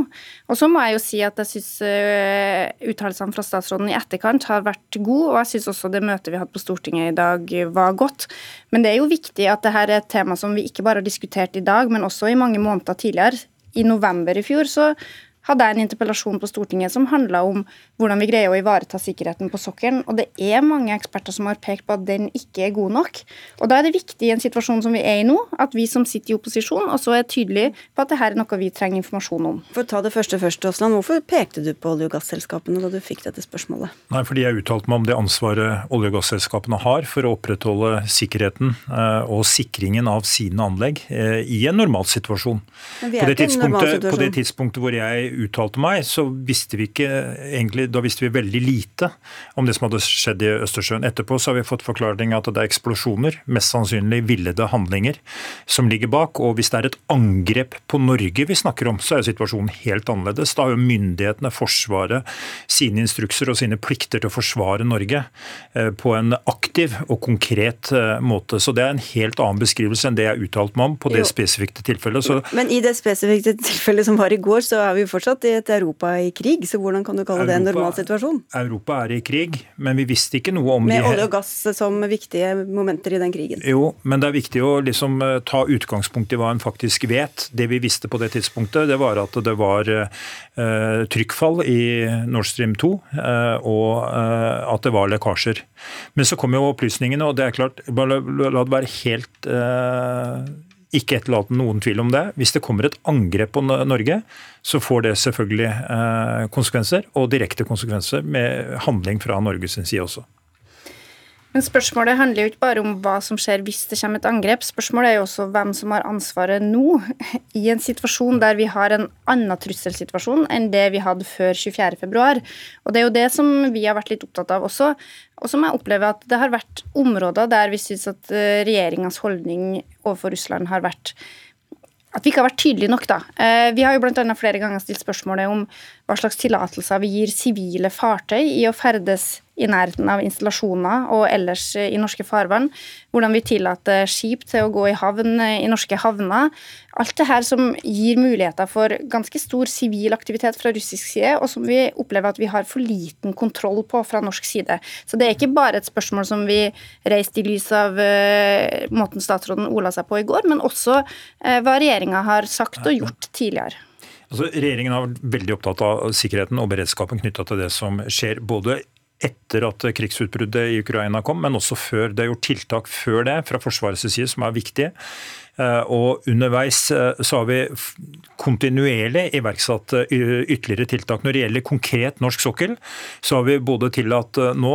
J: Og så må jeg jo si at jeg syns uh, uttalelsene fra statsråden i etterkant har vært gode, og jeg syns også det møtet vi hadde på Stortinget i dag var godt. Men det er jo viktig at dette er et tema som vi ikke bare har diskutert i dag, men også i mange måneder tidligere. I november i fjor så hadde jeg en interpellasjon på Stortinget som handla om hvordan vi greier å ivareta sikkerheten på sokkelen. Og det er mange eksperter som har pekt på at den ikke er god nok. Og da er det viktig i en situasjon som vi er i nå, at vi som sitter i opposisjon, også er tydelige på at dette er noe vi trenger informasjon om.
B: For å ta det første først, Aasland. Hvorfor pekte du på olje- og gasselskapene da du fikk dette spørsmålet?
I: Nei, fordi jeg uttalte meg om det ansvaret olje- og gasselskapene har for å opprettholde sikkerheten eh, og sikringen av sine anlegg eh, i en normalsituasjon. På, det på det tidspunktet hvor jeg uttalte meg, så visste vi ikke egentlig, da visste vi veldig lite om det som hadde skjedd i Østersjøen. Etterpå så har vi fått forklaring at det er eksplosjoner, mest sannsynlig villede handlinger, som ligger bak. Og hvis det er et angrep på Norge vi snakker om, så er situasjonen helt annerledes. Da har jo myndighetene, Forsvaret, sine instrukser og sine plikter til å forsvare Norge eh, på en aktiv og konkret eh, måte. Så det er en helt annen beskrivelse enn det jeg uttalte meg om på det
B: Jo.
I: spesifikke tilfellet. Så
B: Men i det spesifikke tilfellet som var i går, så er vi jo fortsatt i et Europa i krig, så hvordan kan du kalle det en
I: Europa-
B: normal situasjon?
I: Europa er i krig, men vi visste ikke noe om
B: Med
I: de
B: olje og gass som viktige momenter i den krigen.
I: Jo, men det er viktig å liksom eh, ta utgangspunkt i hva en faktisk vet. Det vi visste på det tidspunktet, det var at det var uh, trykkfall i Nord Stream 2, uh, og uh, at det var lekkasjer. Men så kom jo opplysningene, og det er klart, bare la, la det være helt eh, ikke etterlat noen tvil om det. Hvis det kommer et angrep på Norge, så får det selvfølgelig eh, konsekvenser, og direkte konsekvenser med handling fra Norges side også.
J: Men spørsmålet handler jo ikke bare om hva som skjer hvis det kommer et angrep. Spørsmålet er jo også hvem som har ansvaret nå, i en situasjon der vi har en annen trusselsituasjon enn det vi hadde før 24.2. Og det er jo det som vi har vært litt opptatt av også, og som jeg opplever at det har vært områder der vi syns at eh, regjeringas holdning overfor Russland har vært at vi ikke har vært tydelige nok. da. Eh, Vi har jo annet flere ganger stilt spørsmålet om hva slags tillatelser vi gir sivile fartøy i å ferdes i nærheten av installasjoner og ellers i norske farvann. Hvordan vi tillater skip til å gå i havn i norske havner. Alt det her som gir muligheter for ganske stor sivil aktivitet fra russisk side, og som vi opplever at vi har for liten kontroll på fra norsk side. Så det er ikke bare et spørsmål som vi reiste i lys av eh, måten statsråden ola seg på i går, men også eh, hva regjeringa har sagt og gjort tidligere.
I: Altså, regjeringen har vært veldig opptatt av sikkerheten og beredskapen knytta til det som skjer. både etter at krigsutbruddet i Ukraina kom, men også før. Det er gjort tiltak før det fra Forsvarets side som er viktige. Eh, Og underveis eh, så har vi kontinuerlig iverksatt eh, ytterligere tiltak. Når det gjelder konkret norsk sokkel, så har vi både tillatt nå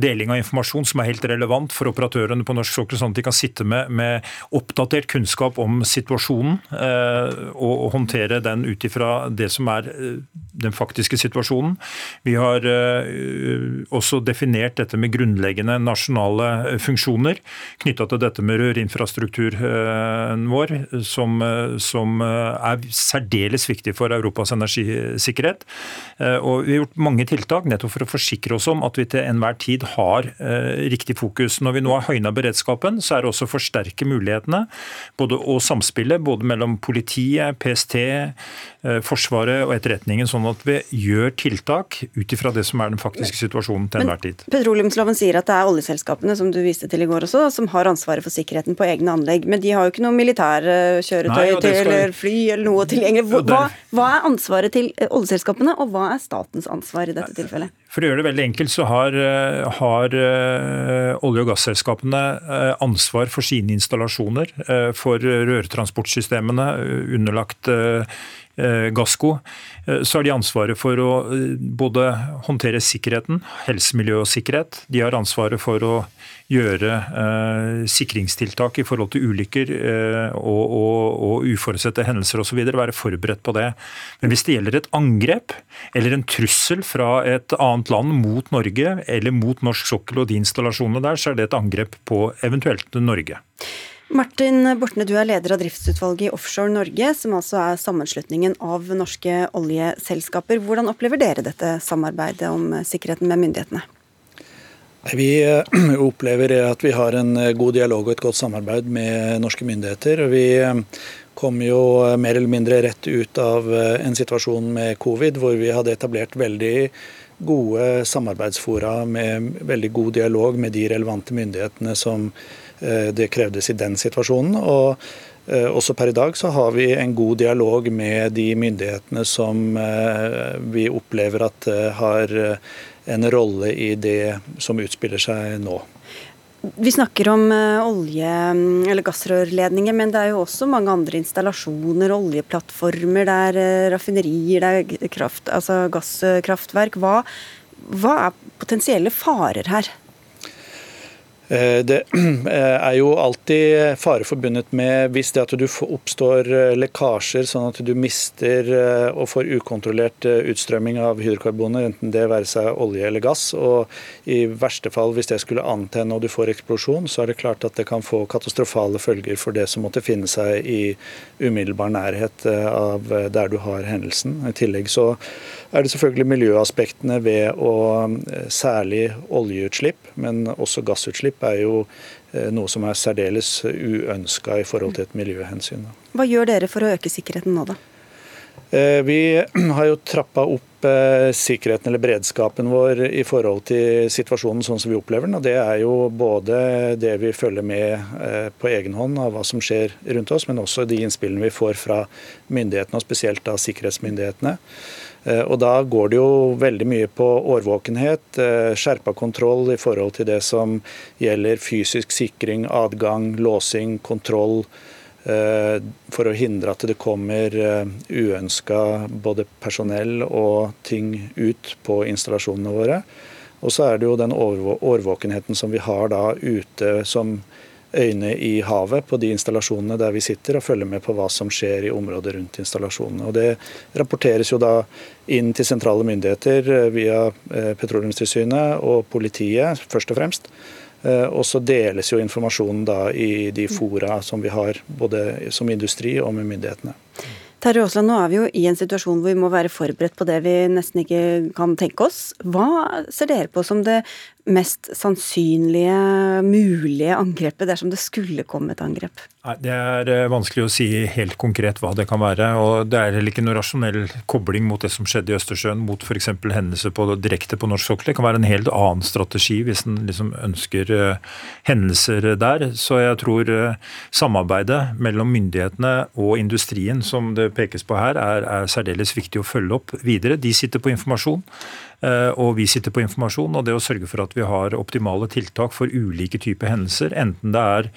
I: deling av informasjon som er helt relevant for operatørene på norsk sokkel, sånn at de kan sitte med, med oppdatert kunnskap om situasjonen og, håndtere den ut ifra det som er den faktiske situasjonen. Vi har også definert dette med grunnleggende nasjonale funksjoner knytta til dette med rørinfrastrukturen vår, som, eh, som eh, er særdeles viktig for Europas energisikkerhet. Eh, Og vi har gjort mange tiltak nettopp for å forsikre oss om at vi til enhver tid har eh, riktig fokus. Når vi nå har høyna beredskapen, så er det også å forsterke mulighetene både og samspillet både mellom politiet, PST, eh, Forsvaret og etterretningen, sånn at vi gjør tiltak ut ifra det som er den faktiske situasjonen til enhver tid.
B: Petroleumsloven sier at det er oljeselskapene som du viste til i går også, som har ansvaret for sikkerheten på egne anlegg. Men de har jo ikke noe militære kjøretøy
I: Nei, og det
B: til,
I: skal-
B: eller fly eller noe tilgjengelig. Hva, hva, er ansvaret til eh, oljeselskapene, og hva er statens ansvar i dette tilfellet?
I: For å gjøre det veldig enkelt, så har, eh, har eh, olje- og gasselskapene ansvar for sine installasjoner, for rørtransportsystemene, underlagt GASCO. Gassco, så har de ansvaret for å både håndtere sikkerheten, helse, miljø og sikkerhet. De har ansvaret for å gjøre eh, sikringstiltak i forhold til ulykker eh, og, og, og uforutsette hendelser osv. Være forberedt på det. Men hvis det gjelder et angrep eller en trussel fra et annet land mot Norge eller mot norsk sokkel og de installasjonene der, så er det et angrep på eventuelt Norge.
B: Martin Bortne, du er leder av driftsutvalget i Offshore Norge, som altså er sammenslutningen av norske oljeselskaper. Hvordan opplever dere dette samarbeidet om sikkerheten med myndighetene?
K: Vi eh, opplever at vi har en eh, god dialog og et godt samarbeid med norske myndigheter. Vi eh, kom jo mer eller mindre rett ut av en situasjon med covid, hvor vi hadde etablert veldig gode samarbeidsfora med veldig god dialog med de relevante myndighetene som det krevdes i den situasjonen. Og også per i dag så har vi en god dialog med de myndighetene som vi opplever at har en rolle i det som utspiller seg nå.
B: Vi snakker om eh, olje- eller gassrørledninger, men det er jo også mange andre installasjoner, oljeplattformer, det er eh, raffinerier, det er kraft, altså gasskraftverk. Hva, hva er potensielle farer her?
K: Eh, det eh, er jo alltid fare forbundet med hvis det at du oppstår eh, lekkasjer, sånn at du mister og får ukontrollert utstrømming av hydrokarboner, enten det være seg olje eller gass. Og i verste fall, hvis det skulle antenne og du får eksplosjon, så er det klart at det kan få katastrofale følger for det som måtte finne seg i umiddelbar nærhet av der du har hendelsen. I tillegg så er det selvfølgelig miljøaspektene ved å særlig oljeutslipp, men også gassutslipp er jo eh, noe som er særdeles uønska i forhold til et miljøhensyn.
B: Hva gjør dere for å øke sikkerheten nå, da?
K: Eh, vi har jo trappa opp eh, sikkerheten eller beredskapen vår i forhold til situasjonen sånn som vi opplever den. og Det er jo både det vi følger med på egen hånd av hva som skjer rundt oss, men også de innspillene vi får fra myndighetene, og spesielt da sikkerhetsmyndighetene. Eh, og Da går det jo veldig mye på årvåkenhet, eh, skjerpa kontroll i forhold til det som gjelder fysisk sikring, adgang, låsing, kontroll. Eh, for å hindre at det kommer uønska både personell og ting ut på installasjonene våre. Og så er det jo den årvåkenheten som vi har da ute som øyne i havet på de installasjonene der vi sitter og følger med på hva som skjer i området rundt installasjonene. Og Det rapporteres jo da inn til sentrale myndigheter eh, via eh, Petroleumstilsynet og politiet, først og fremst. Eh, og så deles jo informasjonen da i de fora som vi har, både som industri og med myndighetene.
B: Terje Aasland, nå er vi jo i en situasjon hvor vi må være forberedt på det vi nesten ikke kan tenke oss. Hva ser dere på som det mest sannsynlige mulige angrepet dersom det skulle komme et angrep?
I: Nei, Det er eh, vanskelig å si helt konkret hva det kan være. og Det er heller ikke noe rasjonell kobling mot det som skjedde i Østersjøen, mot f.eks. hendelser på, direkte på norsk sokkel. Det kan være en helt annen strategi hvis en liksom ønsker uh, hendelser der. Så jeg tror uh, samarbeidet mellom myndighetene og industrien som det pekes på her, er, er særdeles viktig å følge opp videre. De sitter på informasjon. Og vi sitter på informasjon, og det å sørge for at vi har optimale tiltak for ulike typer hendelser, enten det er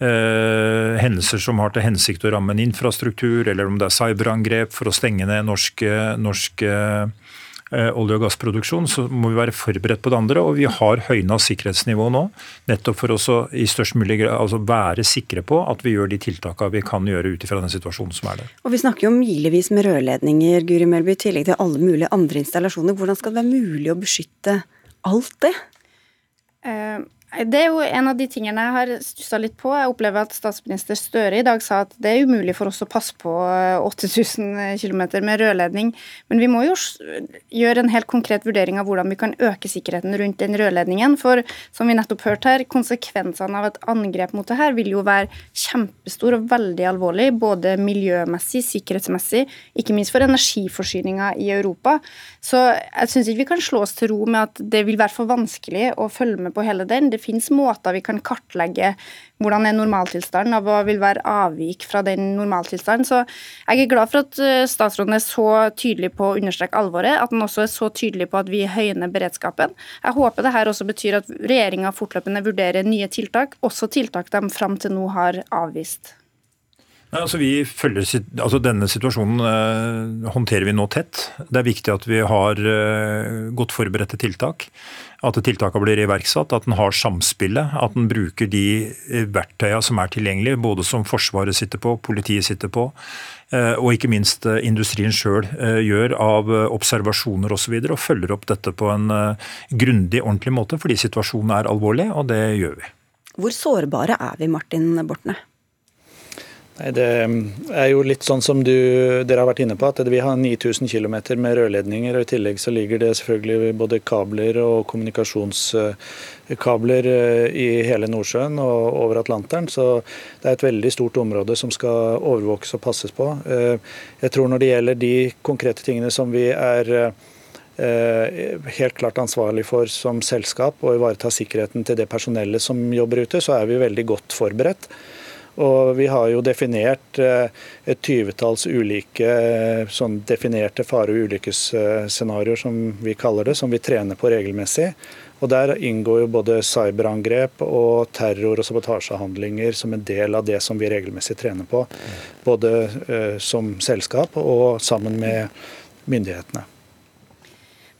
I: Uh, hendelser som har til hensikt å ramme en infrastruktur, eller om det er cyberangrep for å stenge ned norske, norsk uh, olje- og gassproduksjon, så må vi være forberedt på det andre. Og vi har høyna sikkerhetsnivå nå, nettopp for å i størst mulig grad altså være sikre på at vi gjør de tiltakene vi kan gjøre ut ifra den situasjonen som er der.
B: Og Vi snakker jo om milevis med rørledninger, Guri Melby, i tillegg til alle mulige andre installasjoner. Hvordan skal det være mulig å beskytte alt det?
J: Uh det er jo en av de tingene jeg har stussa litt på. Jeg opplever at statsminister Støre i dag sa at det er umulig for oss å passe på 8000 km med rørledning. Men vi må jo gjøre en helt konkret vurdering av hvordan vi kan øke sikkerheten rundt den rørledningen. For som vi nettopp hørte her, konsekvensene av et angrep mot det her vil jo være kjempestor og veldig alvorlig. Både miljømessig, sikkerhetsmessig, ikke minst for energiforsyninga i Europa. Så jeg syns ikke vi kan slå oss til ro med at det vil være for vanskelig å følge med på hele den. Det det finnes måter vi kan kartlegge hvordan er normaltilstanden, og hva vil være avvik fra den normaltilstanden. Så jeg er glad for at eh, statsråden er så tydelig på å understreke alvoret, at han også er så tydelig på at vi høyner beredskapen. Jeg håper det her også betyr at regjeringa fortløpende vurderer nye tiltak, også tiltak de fram til nå har avvist.
I: Nei, altså vi følger, altså Denne situasjonen eh, håndterer vi nå tett. Det er viktig at vi har eh, godt forberedte tiltak. At tiltakene blir iverksatt, at en har samspillet. At en bruker de eh, verktøyene som er tilgjengelige, både som Forsvaret sitter på, politiet sitter på, eh, og ikke minst eh, industrien sjøl eh, gjør av observasjoner osv. Og, så videre, og følger opp dette på en grundig, ordentlig måte, fordi situasjonen er alvorlig, og det gjør vi.
B: Hvor sårbare er vi, Martin Bortne?
K: Det er jo litt sånn som du, dere har vært inne på, at vi har 9000 km med rørledninger. og I tillegg så ligger det selvfølgelig både kabler og kommunikasjonskabler eh, i hele Nordsjøen og over Atlanteren. Så det er et veldig stort område som skal overvåkes og passes på. Eh, jeg tror når det gjelder de konkrete tingene som vi er eh, helt klart ansvarlig for som selskap, å ivareta sikkerheten til det personellet som jobber ute, så er vi veldig godt forberedt. Og vi har jo definert eh, et tyvetalls ulike eh, sånn definerte fare- og ulykkesscenarioer, som vi kaller det, som vi trener på regelmessig. Og Der inngår jo både cyberangrep og terror- og sabotasjehandlinger som en del av det som vi regelmessig trener på. Både eh, som selskap og sammen med myndighetene.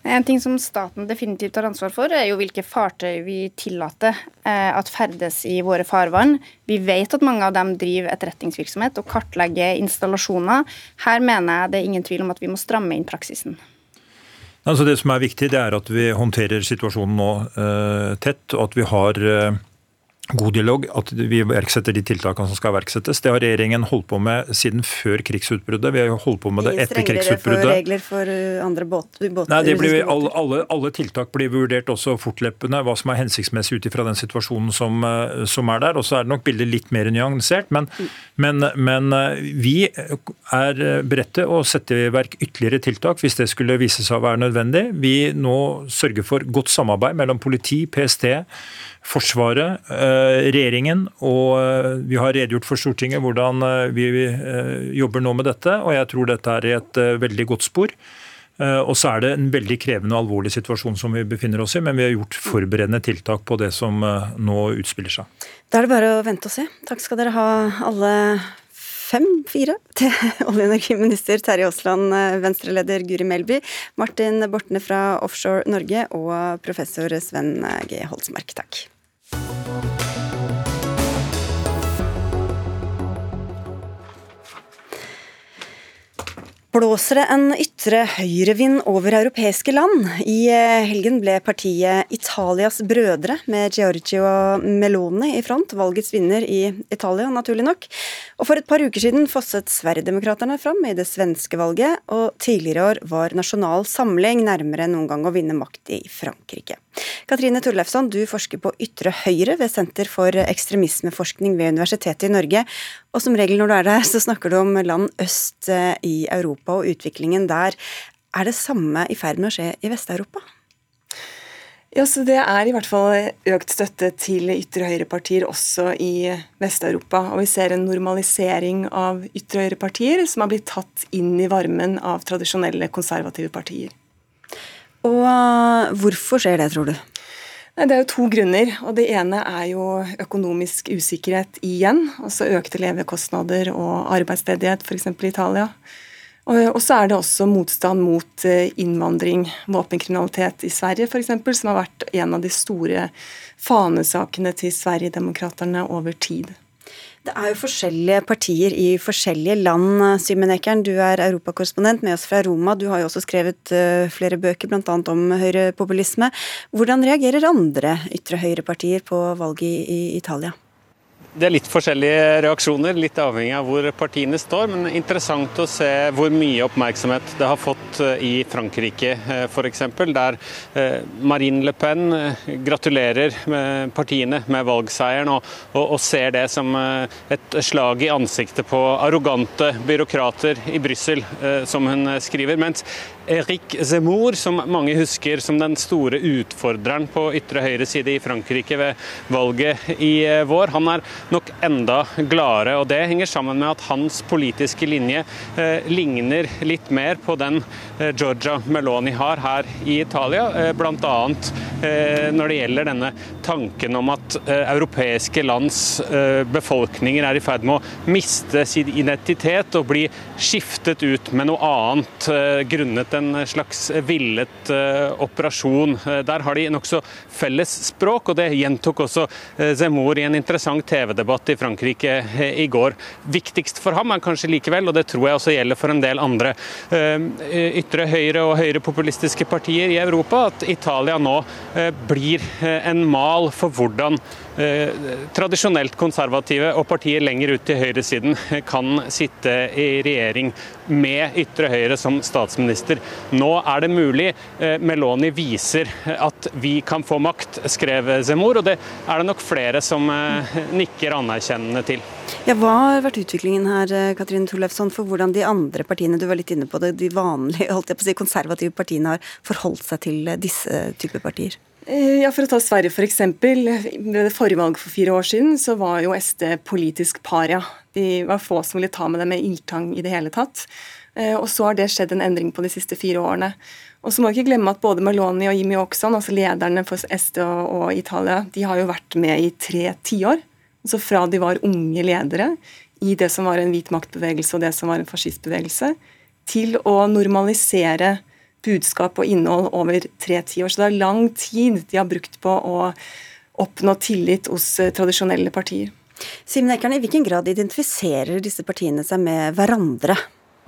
J: En ting som staten definitivt har ansvar for, er jo hvilke fartøy vi tillater eh, at ferdes i våre farvann. Vi vet at mange av dem driver etterretningsvirksomhet og kartlegger installasjoner. Her mener jeg det er ingen tvil om at vi må stramme inn praksisen.
I: Altså det som er viktig, det er at vi håndterer situasjonen nå eh, tett, og at vi har eh, god dialog, at vi iverksetter de tiltakene som skal iverksettes. Det har regjeringen holdt på med siden før krigsutbruddet. Vi har jo holdt på med det etter krigsutbruddet.
B: Strengere regler for uh, andre båter?
I: Nei, det blir, alle, alle, alle, tiltak blir vurdert også fortløpende, hva som er hensiktsmessig ut ifra den situasjonen som, uh, som, er der. Og så er det nok bildet litt mer nyansert. Men, mm. men, men uh, vi er beredte å sette i verk ytterligere tiltak hvis det skulle vise seg å være nødvendig. Vi nå sørger for godt samarbeid mellom politi, PST, Forsvaret, eh, regjeringen, og eh, vi har redegjort for Stortinget hvordan eh, vi jobber nå med dette. og Jeg tror dette er i et veldig godt spor. Og så er det en veldig krevende og alvorlig situasjon som vi befinner oss i, men vi har gjort forberedende tiltak på det som nå utspiller seg.
B: Da er det bare å vente og se. Takk skal dere ha alle fem, fire, til olje- og energiminister Terje Aasland, Venstre-leder Guri Melby, Martin Bortne fra Offshore Norge og professor Sven G. Holsmark. Takk. Blåser det en ytre høyrevind over europeiske land? I eh, helgen ble partiet Italias brødre, med Giorgio Meloni i front, valgets vinner i Italia, naturlig nok. Og for et par uker siden fosset Sverigedemokraterna fram i det svenske valget, og tidligere år var Nasjonal Samling nærmere enn noen gang å vinne makt i Frankrike. Katrine Torleifsson, du forsker på ytre høyre ved Senter for ekstremismeforskning ved Universitetet i Norge. Og som regel når du er der, så snakker du om land øst eh, i Europa og utviklingen der. Er det samme i ferd med å skje i Vest-Europa?
L: Ja, så Det er i hvert fall økt støtte til ytre høyre-partier også i Vest-Europa. Og vi ser en normalisering av ytre høyre-partier som har blitt tatt inn i varmen av tradisjonelle konservative partier.
B: Og eh, hvorfor skjer det, tror du?
L: Det er jo to grunner. og Det ene er jo økonomisk usikkerhet igjen. Altså økte levekostnader og arbeidsledighet, f.eks. i Italia. Og så er det også motstand mot eh, innvandring, våpenkriminalitet i Sverige f.eks., som har vært en av de store fanesakene til Sverigedemokraterna over tid.
B: Det er jo forskjellige partier i forskjellige land. Simen Ekern, du er europakorrespondent med oss fra Roma. Du har jo også skrevet uh, flere bøker, bl.a. om høyrepopulisme. Hvordan reagerer andre ytre høyre-partier på valget i Italia?
M: Det er litt forskjellige reaksjoner, litt avhengig av hvor partiene står. Men interessant å se hvor mye oppmerksomhet det har fått eh, i Frankrike eh, f.eks. Der eh, Marine Le Pen gratulerer partiene med valgseieren og, og, og, ser det som et slag i ansiktet på arrogante byråkrater i Brussel, som hun skriver. Mens Erik Zemmour, som mange husker som den store utfordreren på ytre høyre side i Frankrike ved valget i eh, vår, han er nok enda gladere. og Det henger sammen med at hans politiske linje eh, ligner litt mer på den Georgia Meloni har her i Italia. Eh, Bl.a. når det gjelder denne tanken om at europeiske lands befolkninger er i ferd med å miste sin identitet og bli skiftet ut med noe annet grunnet en slags villet operasjon. Der har de nokså felles språk, og det gjentok også Zemmour i en interessant TV-debatt i Frankrike i går. Viktigst for ham er kanskje likevel, og det tror jeg også gjelder for en del andre ytre høyre og høyrepopulistiske partier i Europa, at Italia nå eh, blir eh, en mal for hvordan tradisjonelt konservative og partier lenger ut til høyresiden kan sitte i regjering med ytre høyre som statsminister. Nå er det mulig. Meloni viser at vi kan få makt, skrev Zemor, og det er det nok flere som nikker anerkjennende til.
B: Ja, Hva har vært utviklingen her, Katrine Tollefsson, for hvordan de andre partiene du var litt inne på det, de vanlige holdt jeg på å si, konservative partiene har forholdt seg til disse typer partier?
L: Eh, ja, For å ta Sverige f.eks. Ved det forrige valget for fire år siden så var jo SD politisk paria. De var få som ville ta med dem med ildtang i det hele tatt. Eh, og så har det skjedd en endring på de siste fire årene. Og så må vi ikke glemme at både Meloni og Jimmy Åkesson, altså lederne for SD og Italia, de har jo vært med i tre tiår. Altså fra de var unge ledere i det som var en hvit maktbevegelse og det som var en fascistbevegelse, til å normalisere budskap og innhold over tre tiår. Så det er lang tid de har brukt på å oppnå tillit hos eh, tradisjonelle partier.
B: Simen Ekern, I hvilken grad identifiserer disse partiene seg med hverandre?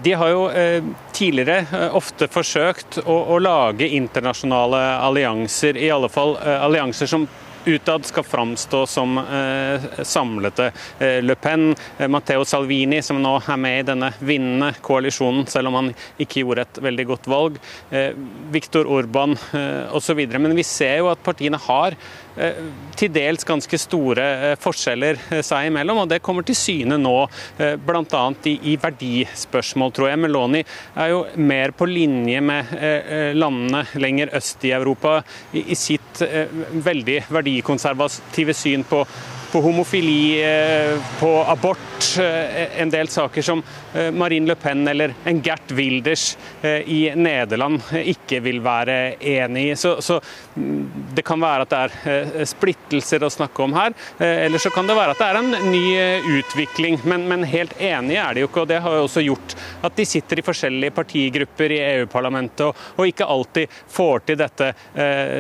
M: De har jo eh, tidligere eh, ofte forsøkt å, å, lage internasjonale allianser, i alle fall eh, allianser som utad skal framstå som eh, samlete. Eh, Le Pen, eh, Matteo Salvini, som nå er med i denne vinnende koalisjonen, selv om han ikke gjorde et veldig godt valg, Viktor Orban osv. Men vi ser jo at partiene har til dels ganske store eh, forskjeller eh, seg imellom, og det kommer til syne nå, bl.a. I, i verdispørsmål, tror jeg. Meloni er jo mer på linje med landene lenger øst i Europa i sitt veldig verdikonservative syn på på homofili, på abort, en del saker som Marine Le Pen eller en Gert Wilders i Nederland ikke vil være enig i. Så, så mm, det kan være at det er Eh, splittelser å snakke om her. Eh, eller så kan det være at det er en ny eh, utvikling. Men, men helt enige er de jo ikke. og Det har jo også gjort at de sitter i forskjellige partigrupper i EU-parlamentet og, og, ikke alltid får til dette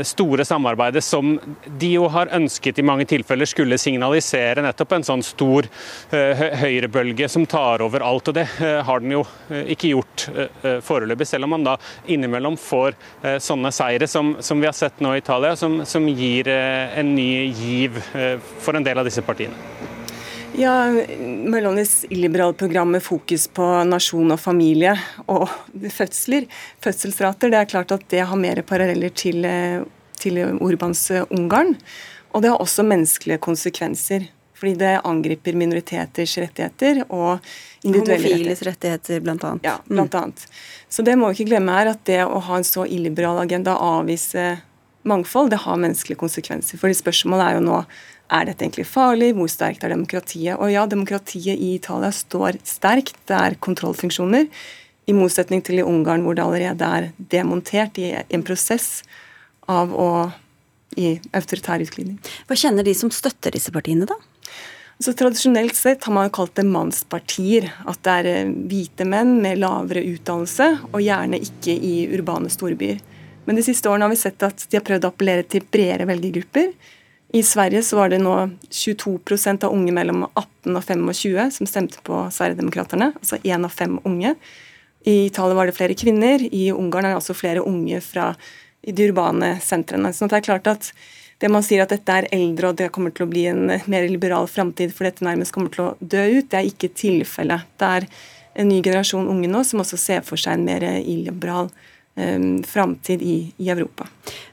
M: store samarbeidet som de jo har ønsket i mange tilfeller skulle signalisere nettopp en sånn stor høyrebølge som tar over alt. og Det har den jo ikke gjort foreløpig, selv om man da innimellom får sånne seire som, som vi har sett nå i Italia, som, som gir en ny giv eh, for en del av disse partiene?
L: Ja, Melonis illiberale program med fokus på nasjon og familie og fødsler, fødselsrater, det er klart at det har mer paralleller til, eh, til Orbans eh, Ungarn. Og det har også menneskelige konsekvenser. Fordi det angriper minoriteters rettigheter og individuelle
B: Homofiles rettigheter, blant annet.
L: Ja, blant annet. Så det må vi ikke glemme her, at det å ha en så illiberal agenda, avvise mangfold, det har menneskelige konsekvenser. Fordi Spørsmålet er jo nå er dette egentlig farlig, hvor sterkt er demokratiet? Og ja, demokratiet i Italia står sterkt, det er kontrollfunksjoner. I motsetning til i Ungarn, hvor det allerede er demontert i en prosess av å gi autoritær utglidning.
B: Hva kjenner de som støtter disse partiene, da?
L: Så Tradisjonelt sett har man kalt det mannspartier. At det er eh, hvite menn med lavere utdannelse, og gjerne ikke i urbane storbyer. Men de siste årene har vi sett at de har prøvd å appellere til bredere velgergrupper. I Sverige så var det nå 22% av unge mellom 18 og 25 som stemte på Sverigedemokraterna, altså én av fem unge. I Italia var det flere kvinner, i Ungarn er det altså flere unge fra de urbane sentrene. Så det er klart at det man sier at dette er eldre og det kommer til å bli en mer liberal framtid for dette nærmest kommer til å dø ut, det er ikke tilfellet. Det er en ny generasjon unge nå som også ser for seg en mer illiberal um, framtid i, i, Europa.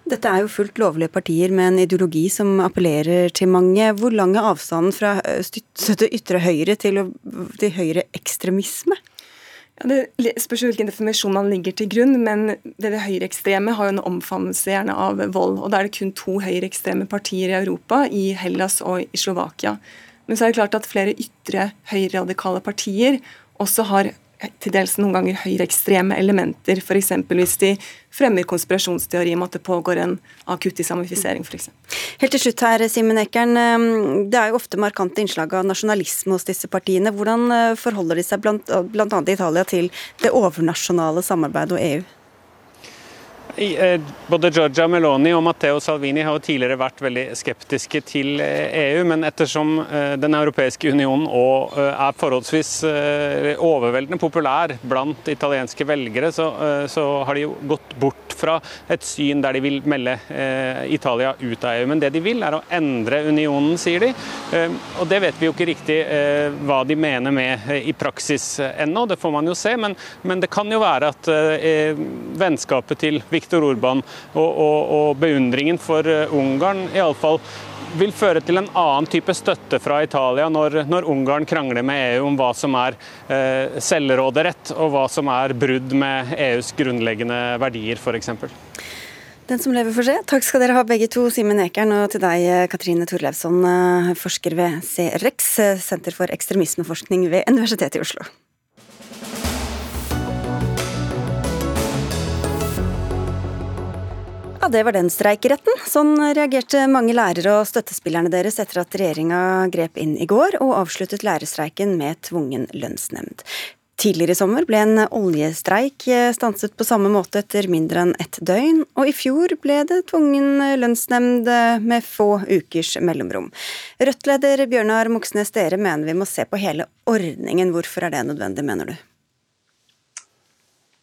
B: Dette er jo fullt lovlige partier med en ideologi som appellerer til mange. Hvor lang er avstanden fra støtte ytre høyre til, til høyreekstremisme?
L: Ja, det spørs hvilken definisjon man ligger til grunn, men det, det høyreekstreme har jo en omfavnelse gjerne av vold. og Da er det kun to høyreekstreme partier i Europa, i Hellas og i Slovakia. Men så er det klart at flere ytre høyreradikale partier også har til dels noen ganger høyreekstreme elementer. F.eks. hvis de fremmer konspirasjonsteori om at det pågår en akutt islamifisering f.eks.
B: Helt til slutt her, Simen Ekern. Eh, det er jo ofte markante innslag av nasjonalisme hos disse partiene. Hvordan eh, forholder de seg annet i Italia til det overnasjonale samarbeidet og EU?
M: Eh, både Giorgia Meloni og Matteo Salvini har jo tidligere vært veldig skeptiske til EU, eh, e men ettersom eh, Den europeiske unionen er forholdsvis overveldende populær blant italienske velgere, så, så har de jo gått bort fra et syn der de vil melde Italia ut av EU. Men det de vil, er å endre unionen, sier de. Og det vet vi jo ikke riktig hva de mener med i praksis ennå, det får man jo se. Men, men det kan jo være at vennskapet til Viktor Viktor Orban og, og, og beundringen for eh, Ungarn iallfall vil føre til en annen type støtte fra Italia når, når Ungarn krangler med EU om hva som er eh, selvråderett og hva som er brudd med EUs grunnleggende verdier, f.eks.
B: Den som lever får se. Takk skal dere ha begge to, Simen Ekern, og til deg, Katrine Torleivsson, eh, forsker ved CREX, Senter for ekstremismeforskning ved Universitetet i Oslo. Ja, Det var den streikeretten. Sånn reagerte mange lærere og støttespillerne deres etter at regjeringa grep inn i går og avsluttet lærerstreiken med tvungen lønnsnemnd. Tidligere i sommer ble en oljestreik stanset på samme måte etter mindre enn ett døgn, og i fjor ble det tvungen lønnsnemnd med få ukers mellomrom. Rødt-leder Bjørnar Moxnes, dere mener vi må se på hele ordningen. Hvorfor er det nødvendig, mener du?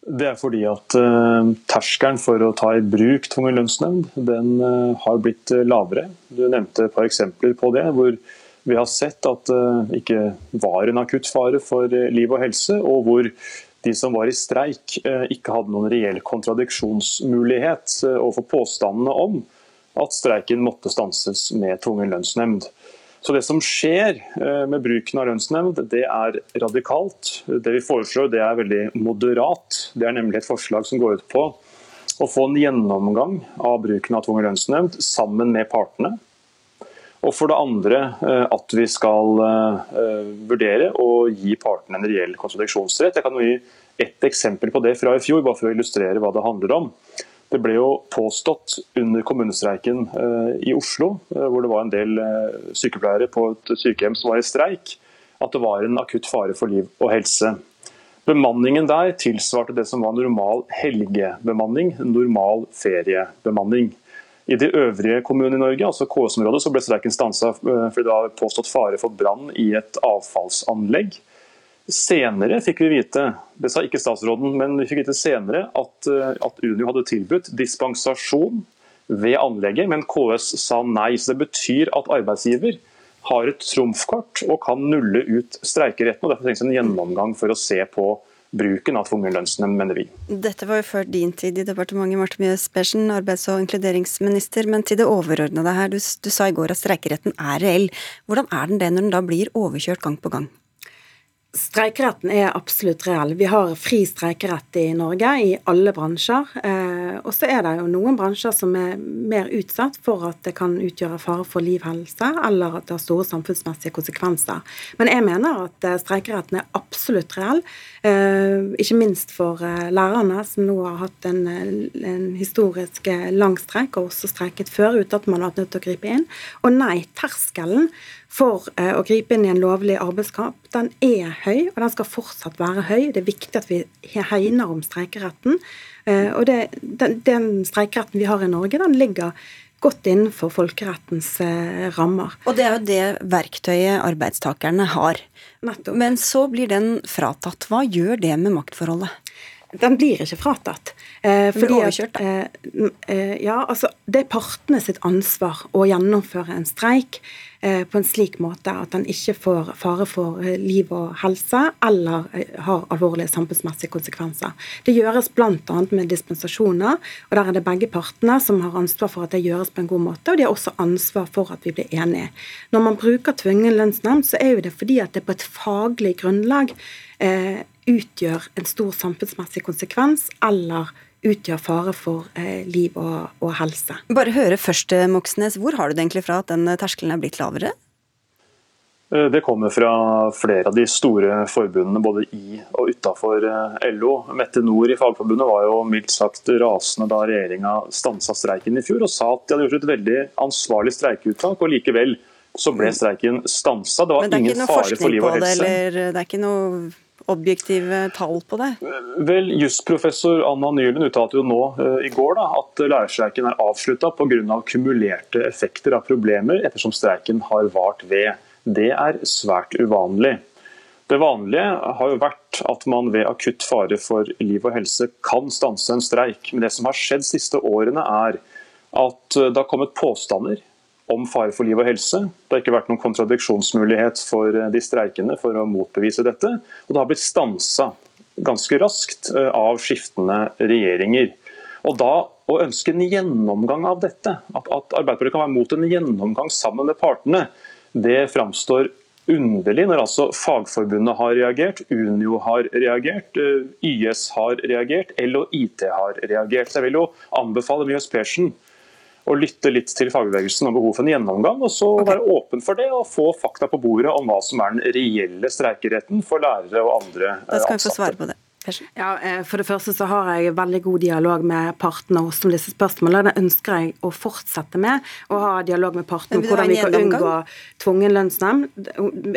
N: Det er fordi at uh, terskelen for å ta i bruk tvungen lønnsnemnd den uh, har blitt uh, lavere. Du nevnte et par eksempler på det, hvor vi har sett at det ikke var en akutt fare for liv og helse, og hvor de som var i streik ikke hadde noen reell kontradiksjonsmulighet overfor påstandene om at streiken måtte stanses med tvungen lønnsnemnd. Så Det som skjer eh, med bruken av lønnsnemnd, det er radikalt. Det vi foreslår, det er veldig moderat. Det er nemlig et forslag som går ut på å få en gjennomgang av bruken av tvungen lønnsnemnd sammen med partene. Og for det andre eh, at vi skal eh, vurdere å gi partene en reell kontradiksjonsrett. Jeg kan gi ett eksempel på det fra i fjor, bare for å illustrere hva det handler om. Det ble jo påstått under kommunestreiken eh, i Oslo, eh, hvor det var en del eh, sykepleiere på et sykehjem som var i streik, at det var en akutt fare for liv og helse. Bemanningen der tilsvarte det som var normal helgebemanning, normal feriebemanning. I de øvrige kommunene i Norge, altså KS-området, så ble streiken stansa fordi det var påstått fare for brann i et avfallsanlegg. Senere fikk vi vite det sa ikke statsråden, men vi fikk vite senere at, eh, at Unio hadde tilbudt dispensasjon ved anlegget, men KS sa nei. Så Det betyr at arbeidsgiver har et trumfkort og kan nulle ut streikeretten. og Derfor trengs en gjennomgang for å se på bruken av tvungen lønnsnemnd, mener vi.
B: Dette var jo før din tid i departementet, Marte Mjøs Persen, arbeids- og inkluderingsminister. Men til det overordnede her, du, du sa i går at streikeretten er reell. Hvordan er den det når den da blir overkjørt gang på gang?
O: Streikeretten er absolutt reell. Vi har fri streikerett i Norge i alle bransjer. Eh, og så er det jo noen bransjer som er mer utsatt for at det kan utgjøre fare for liv, helse, eller at det har store samfunnsmessige konsekvenser. Men jeg mener at eh, streikeretten er absolutt reell. Eh, ikke minst for lærerne, som nå har hatt en, en historisk lang streik, og også streiket før uten at man har vært nødt til å gripe inn. Og nei, terskelen for eh, å gripe inn i en lovlig arbeidskamp, den er høy, og den skal fortsatt være høy. Det er viktig at vi hegner om streikeretten. Eh, og det, den, den streikeretten vi har i Norge, den ligger godt innenfor folkerettens eh, rammer.
B: Og det er jo det verktøyet arbeidstakerne har.
O: Nettopp.
B: Men så blir den fratatt. Hva gjør det med maktforholdet?
O: Den blir ikke fratatt.
B: Eh, fordi overkjørt,
O: eh, eh, ja, altså, det er partene sitt ansvar å gjennomføre en streik eh, på en slik måte at den ikke får fare for eh, liv og helse eller eh, har alvorlige samfunnsmessige konsekvenser. Det gjøres bl.a. med dispensasjoner, og der er det begge partene som har ansvar for at det gjøres på en god måte, og de har også ansvar for at vi blir enige. Når man bruker tvungen lønnsnemnd, så er jo det fordi at det er på et faglig grunnlag utgjør en stor samfunnsmessig konsekvens eller utgjør fare for eh, liv og, og, helse.
B: Bare høre først, eh, Moxnes. Hvor har du det egentlig fra at den terskelen er blitt lavere?
N: Eh, det kommer fra flere av de store forbundene både i og utafor LO. Mette Nord i Fagforbundet var jo mildt sagt rasende da regjeringa stansa streiken i fjor, og sa at de hadde gjort et veldig ansvarlig streikeuttak, og likevel så ble mm. streiken stansa. Det var ingen fare for liv og helse.
B: Det, eller det er ikke noe objektive tall på det?
N: Vel, Jusprofessor Anna Nylund uttalte jo nå uh, i går da, at lærerstreiken er avslutta pga. Av kumulerte effekter av problemer ettersom streiken har vart ved. Det er svært uvanlig. Det vanlige har jo vært at man ved akutt fare for liv og helse kan stanse en streik. Men det som har skjedd de siste årene er at det har kommet påstander om fare for liv og helse. Det har ikke vært noen kontradiksjonsmulighet for eh, de streikende for å motbevise dette. Og det har blitt stansa ganske raskt eh, av skiftende regjeringer. Og da å ønske en gjennomgang av dette, at, at Arbeiderpartiet kan være mot en gjennomgang sammen med partene, det framstår underlig når altså Fagforbundet har reagert, Unio har reagert, eh, YS har reagert, LHIT har reagert. Så jeg vil jo anbefale Mjøs Persen og lytte litt til fagbevegelsen om behov for en gjennomgang, og så okay. være åpen for det og få fakta på bordet om hva som er den reelle streikeretten for lærere og andre ansatte.
B: Da skal vi få svare på det.
O: Ja, eh, For det første så har jeg veldig god dialog med partene også om disse spørsmålene. Det ønsker jeg å fortsette med. Å ha dialog med partene om hvordan vi kan unngå tvungen lønnsnemnd.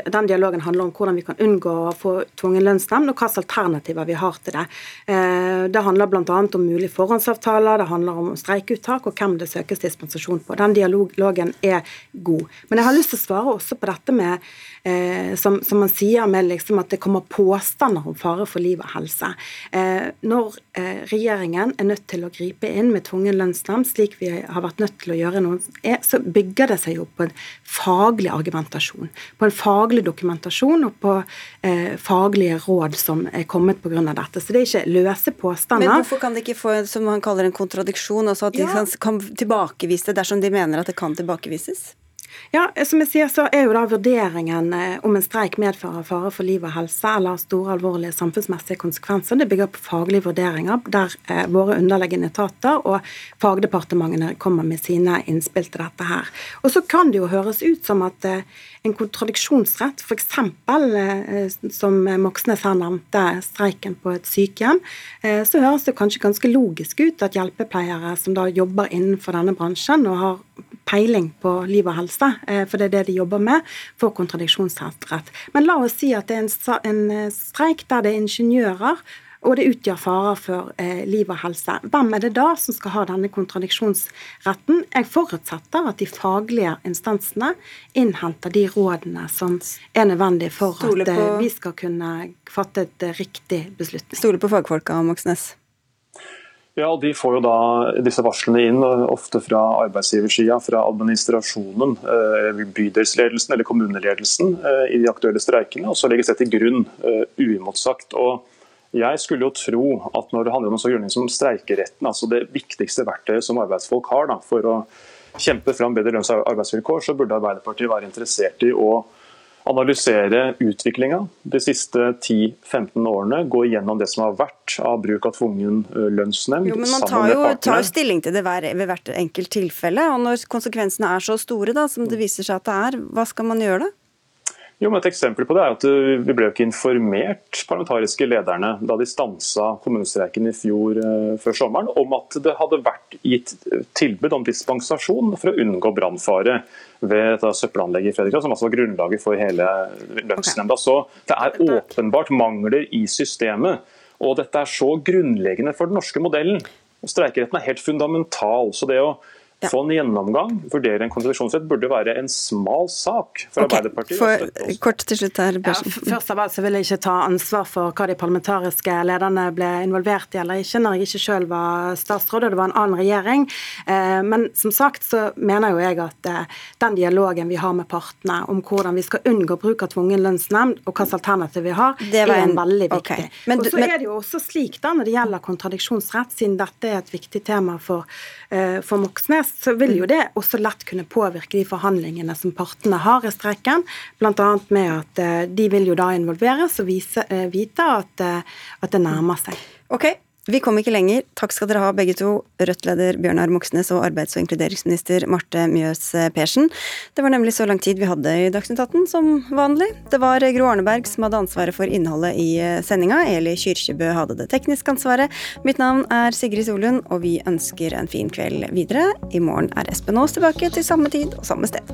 O: Den dialogen handler om hvordan vi kan unngå å få tvungen lønnsnemnd, og hvilke alternativer vi har til det. Eh, det handler bl.a. om mulige forhåndsavtaler, det handler om streikeuttak og hvem det søkes dispensasjon på. Den dialogen er god. Men jeg har lyst til å svare også på dette med eh, som, som, man sier med liksom at det kommer påstander om fare for liv og helse. Eh, når eh, regjeringen er nødt til å gripe inn med tvungen lønnsnemnd, slik vi har vært nødt til å gjøre nå, så bygger det seg jo på en faglig argumentasjon. På en faglig dokumentasjon og på eh, faglige råd som er kommet pga. dette. Så det er ikke løse påstander.
B: Men hvorfor kan de ikke få som han kaller en kontradiksjon, altså at de ja. kan tilbakevise det dersom de mener at det kan tilbakevises?
O: Ja, som jeg sier så er jo da vurderingen eh, om en streik medfører fare for liv og helse eller store alvorlige samfunnsmessige konsekvenser. Det bygger på faglige vurderinger der eh, våre underliggende etater og fagdepartementene kommer med sine innspill til dette her. Og så kan det jo høres ut som at eh, en kontradiksjonsrett, f.eks. Eh, som Moxnes her nevnte, streiken på et sykehjem, eh, så høres det kanskje ganske logisk ut at hjelpepleiere som da jobber innenfor denne bransjen og har peiling på liv og helse, eh, for det er det de jobber med, får kontradiksjonsrett. Men la oss si at det er en streik der det er ingeniører og det utgjør farer for eh, liv og helse. Hvem er det da som skal ha denne kontradiksjonsretten? Jeg forutsetter at de faglige instansene innhenter de rådene som er nødvendige for Stole at eh, vi skal kunne fatte et eh, riktig beslutning.
B: Stole på fagfolka, Moxnes?
N: Ja, De får jo da disse varslene inn, ofte fra arbeidsgiversida, fra administrasjonen, eh, bydelsledelsen eller kommuneledelsen i de aktuelle streikene. og Så legges det til grunn uimotsagt. og jeg skulle jo tro at når det handler om en så grunnleggende som streikeretten, altså det viktigste verktøyet som arbeidsfolk har da, for å kjempe fram bedre lønns- og arbeidsvilkår, så burde Arbeiderpartiet være interessert i å analysere utviklinga de siste 10-15 årene, gå igjennom det som har vært av bruk av tvungen lønnsnemnd.
B: Jo, men Man tar jo, tar stilling til det ved hvert enkelt tilfelle. og Når konsekvensene er så store da, som det viser seg at det er, hva skal man gjøre da?
N: Jo, men Et eksempel på det er at uh, vi ble ikke informert, parlamentariske lederne, da de stansa kommunestreiken i fjor uh, før sommeren, om at det hadde vært gitt uh, tilbud om dispensasjon for å unngå brannfare ved et søppelanlegget i Fredrikstad, som altså var grunnlaget for hele lønnsnemnda. Så det er åpenbart mangler i systemet. Og dette er så grunnleggende for den norske modellen. Streikeretten er helt fundamental. så det å ja. Få en gjennomgang, vurdere en kontradiksjonsrett, burde være en smal sak for okay. Arbeiderpartiet.
B: For, kort til slutt her,
O: ja, Først av alt så vil jeg ikke ta ansvar for hva de parlamentariske lederne ble involvert i eller ikke, når jeg ikke selv var statsråd og det var en annen regjering. Eh, men som sagt så mener jo jeg at eh, den dialogen vi har med partene om hvordan vi skal unngå bruk av tvungen lønnsnemnd, og hvilke alternativ vi har, er en, veldig viktig. Okay. Men, og så er det jo også slik da når det gjelder kontradiksjonsrett, siden dette er et viktig tema for, eh, for Moxnes, så vil jo det også lett kunne påvirke de forhandlingene som partene har i streiken. Bl.a. med at eh, de vil jo da involveres og vise, eh, vite at, eh, at det nærmer seg.
B: Ok, Vi kom ikke lenger. Takk skal dere ha begge to, Rødt-leder Bjørnar Moxnes og arbeids- og inkluderingsminister Marte Mjøs Persen. Det var nemlig så lang tid vi hadde i Dagsnytt 18 som vanlig. Det var Gro Arneberg som hadde ansvaret for innholdet i sendinga. Eli Kyrkjebø hadde det tekniske ansvaret. Mitt navn er Sigrid Solund, og vi ønsker en fin kveld videre. I morgen er Espen Aas tilbake til samme tid og samme sted.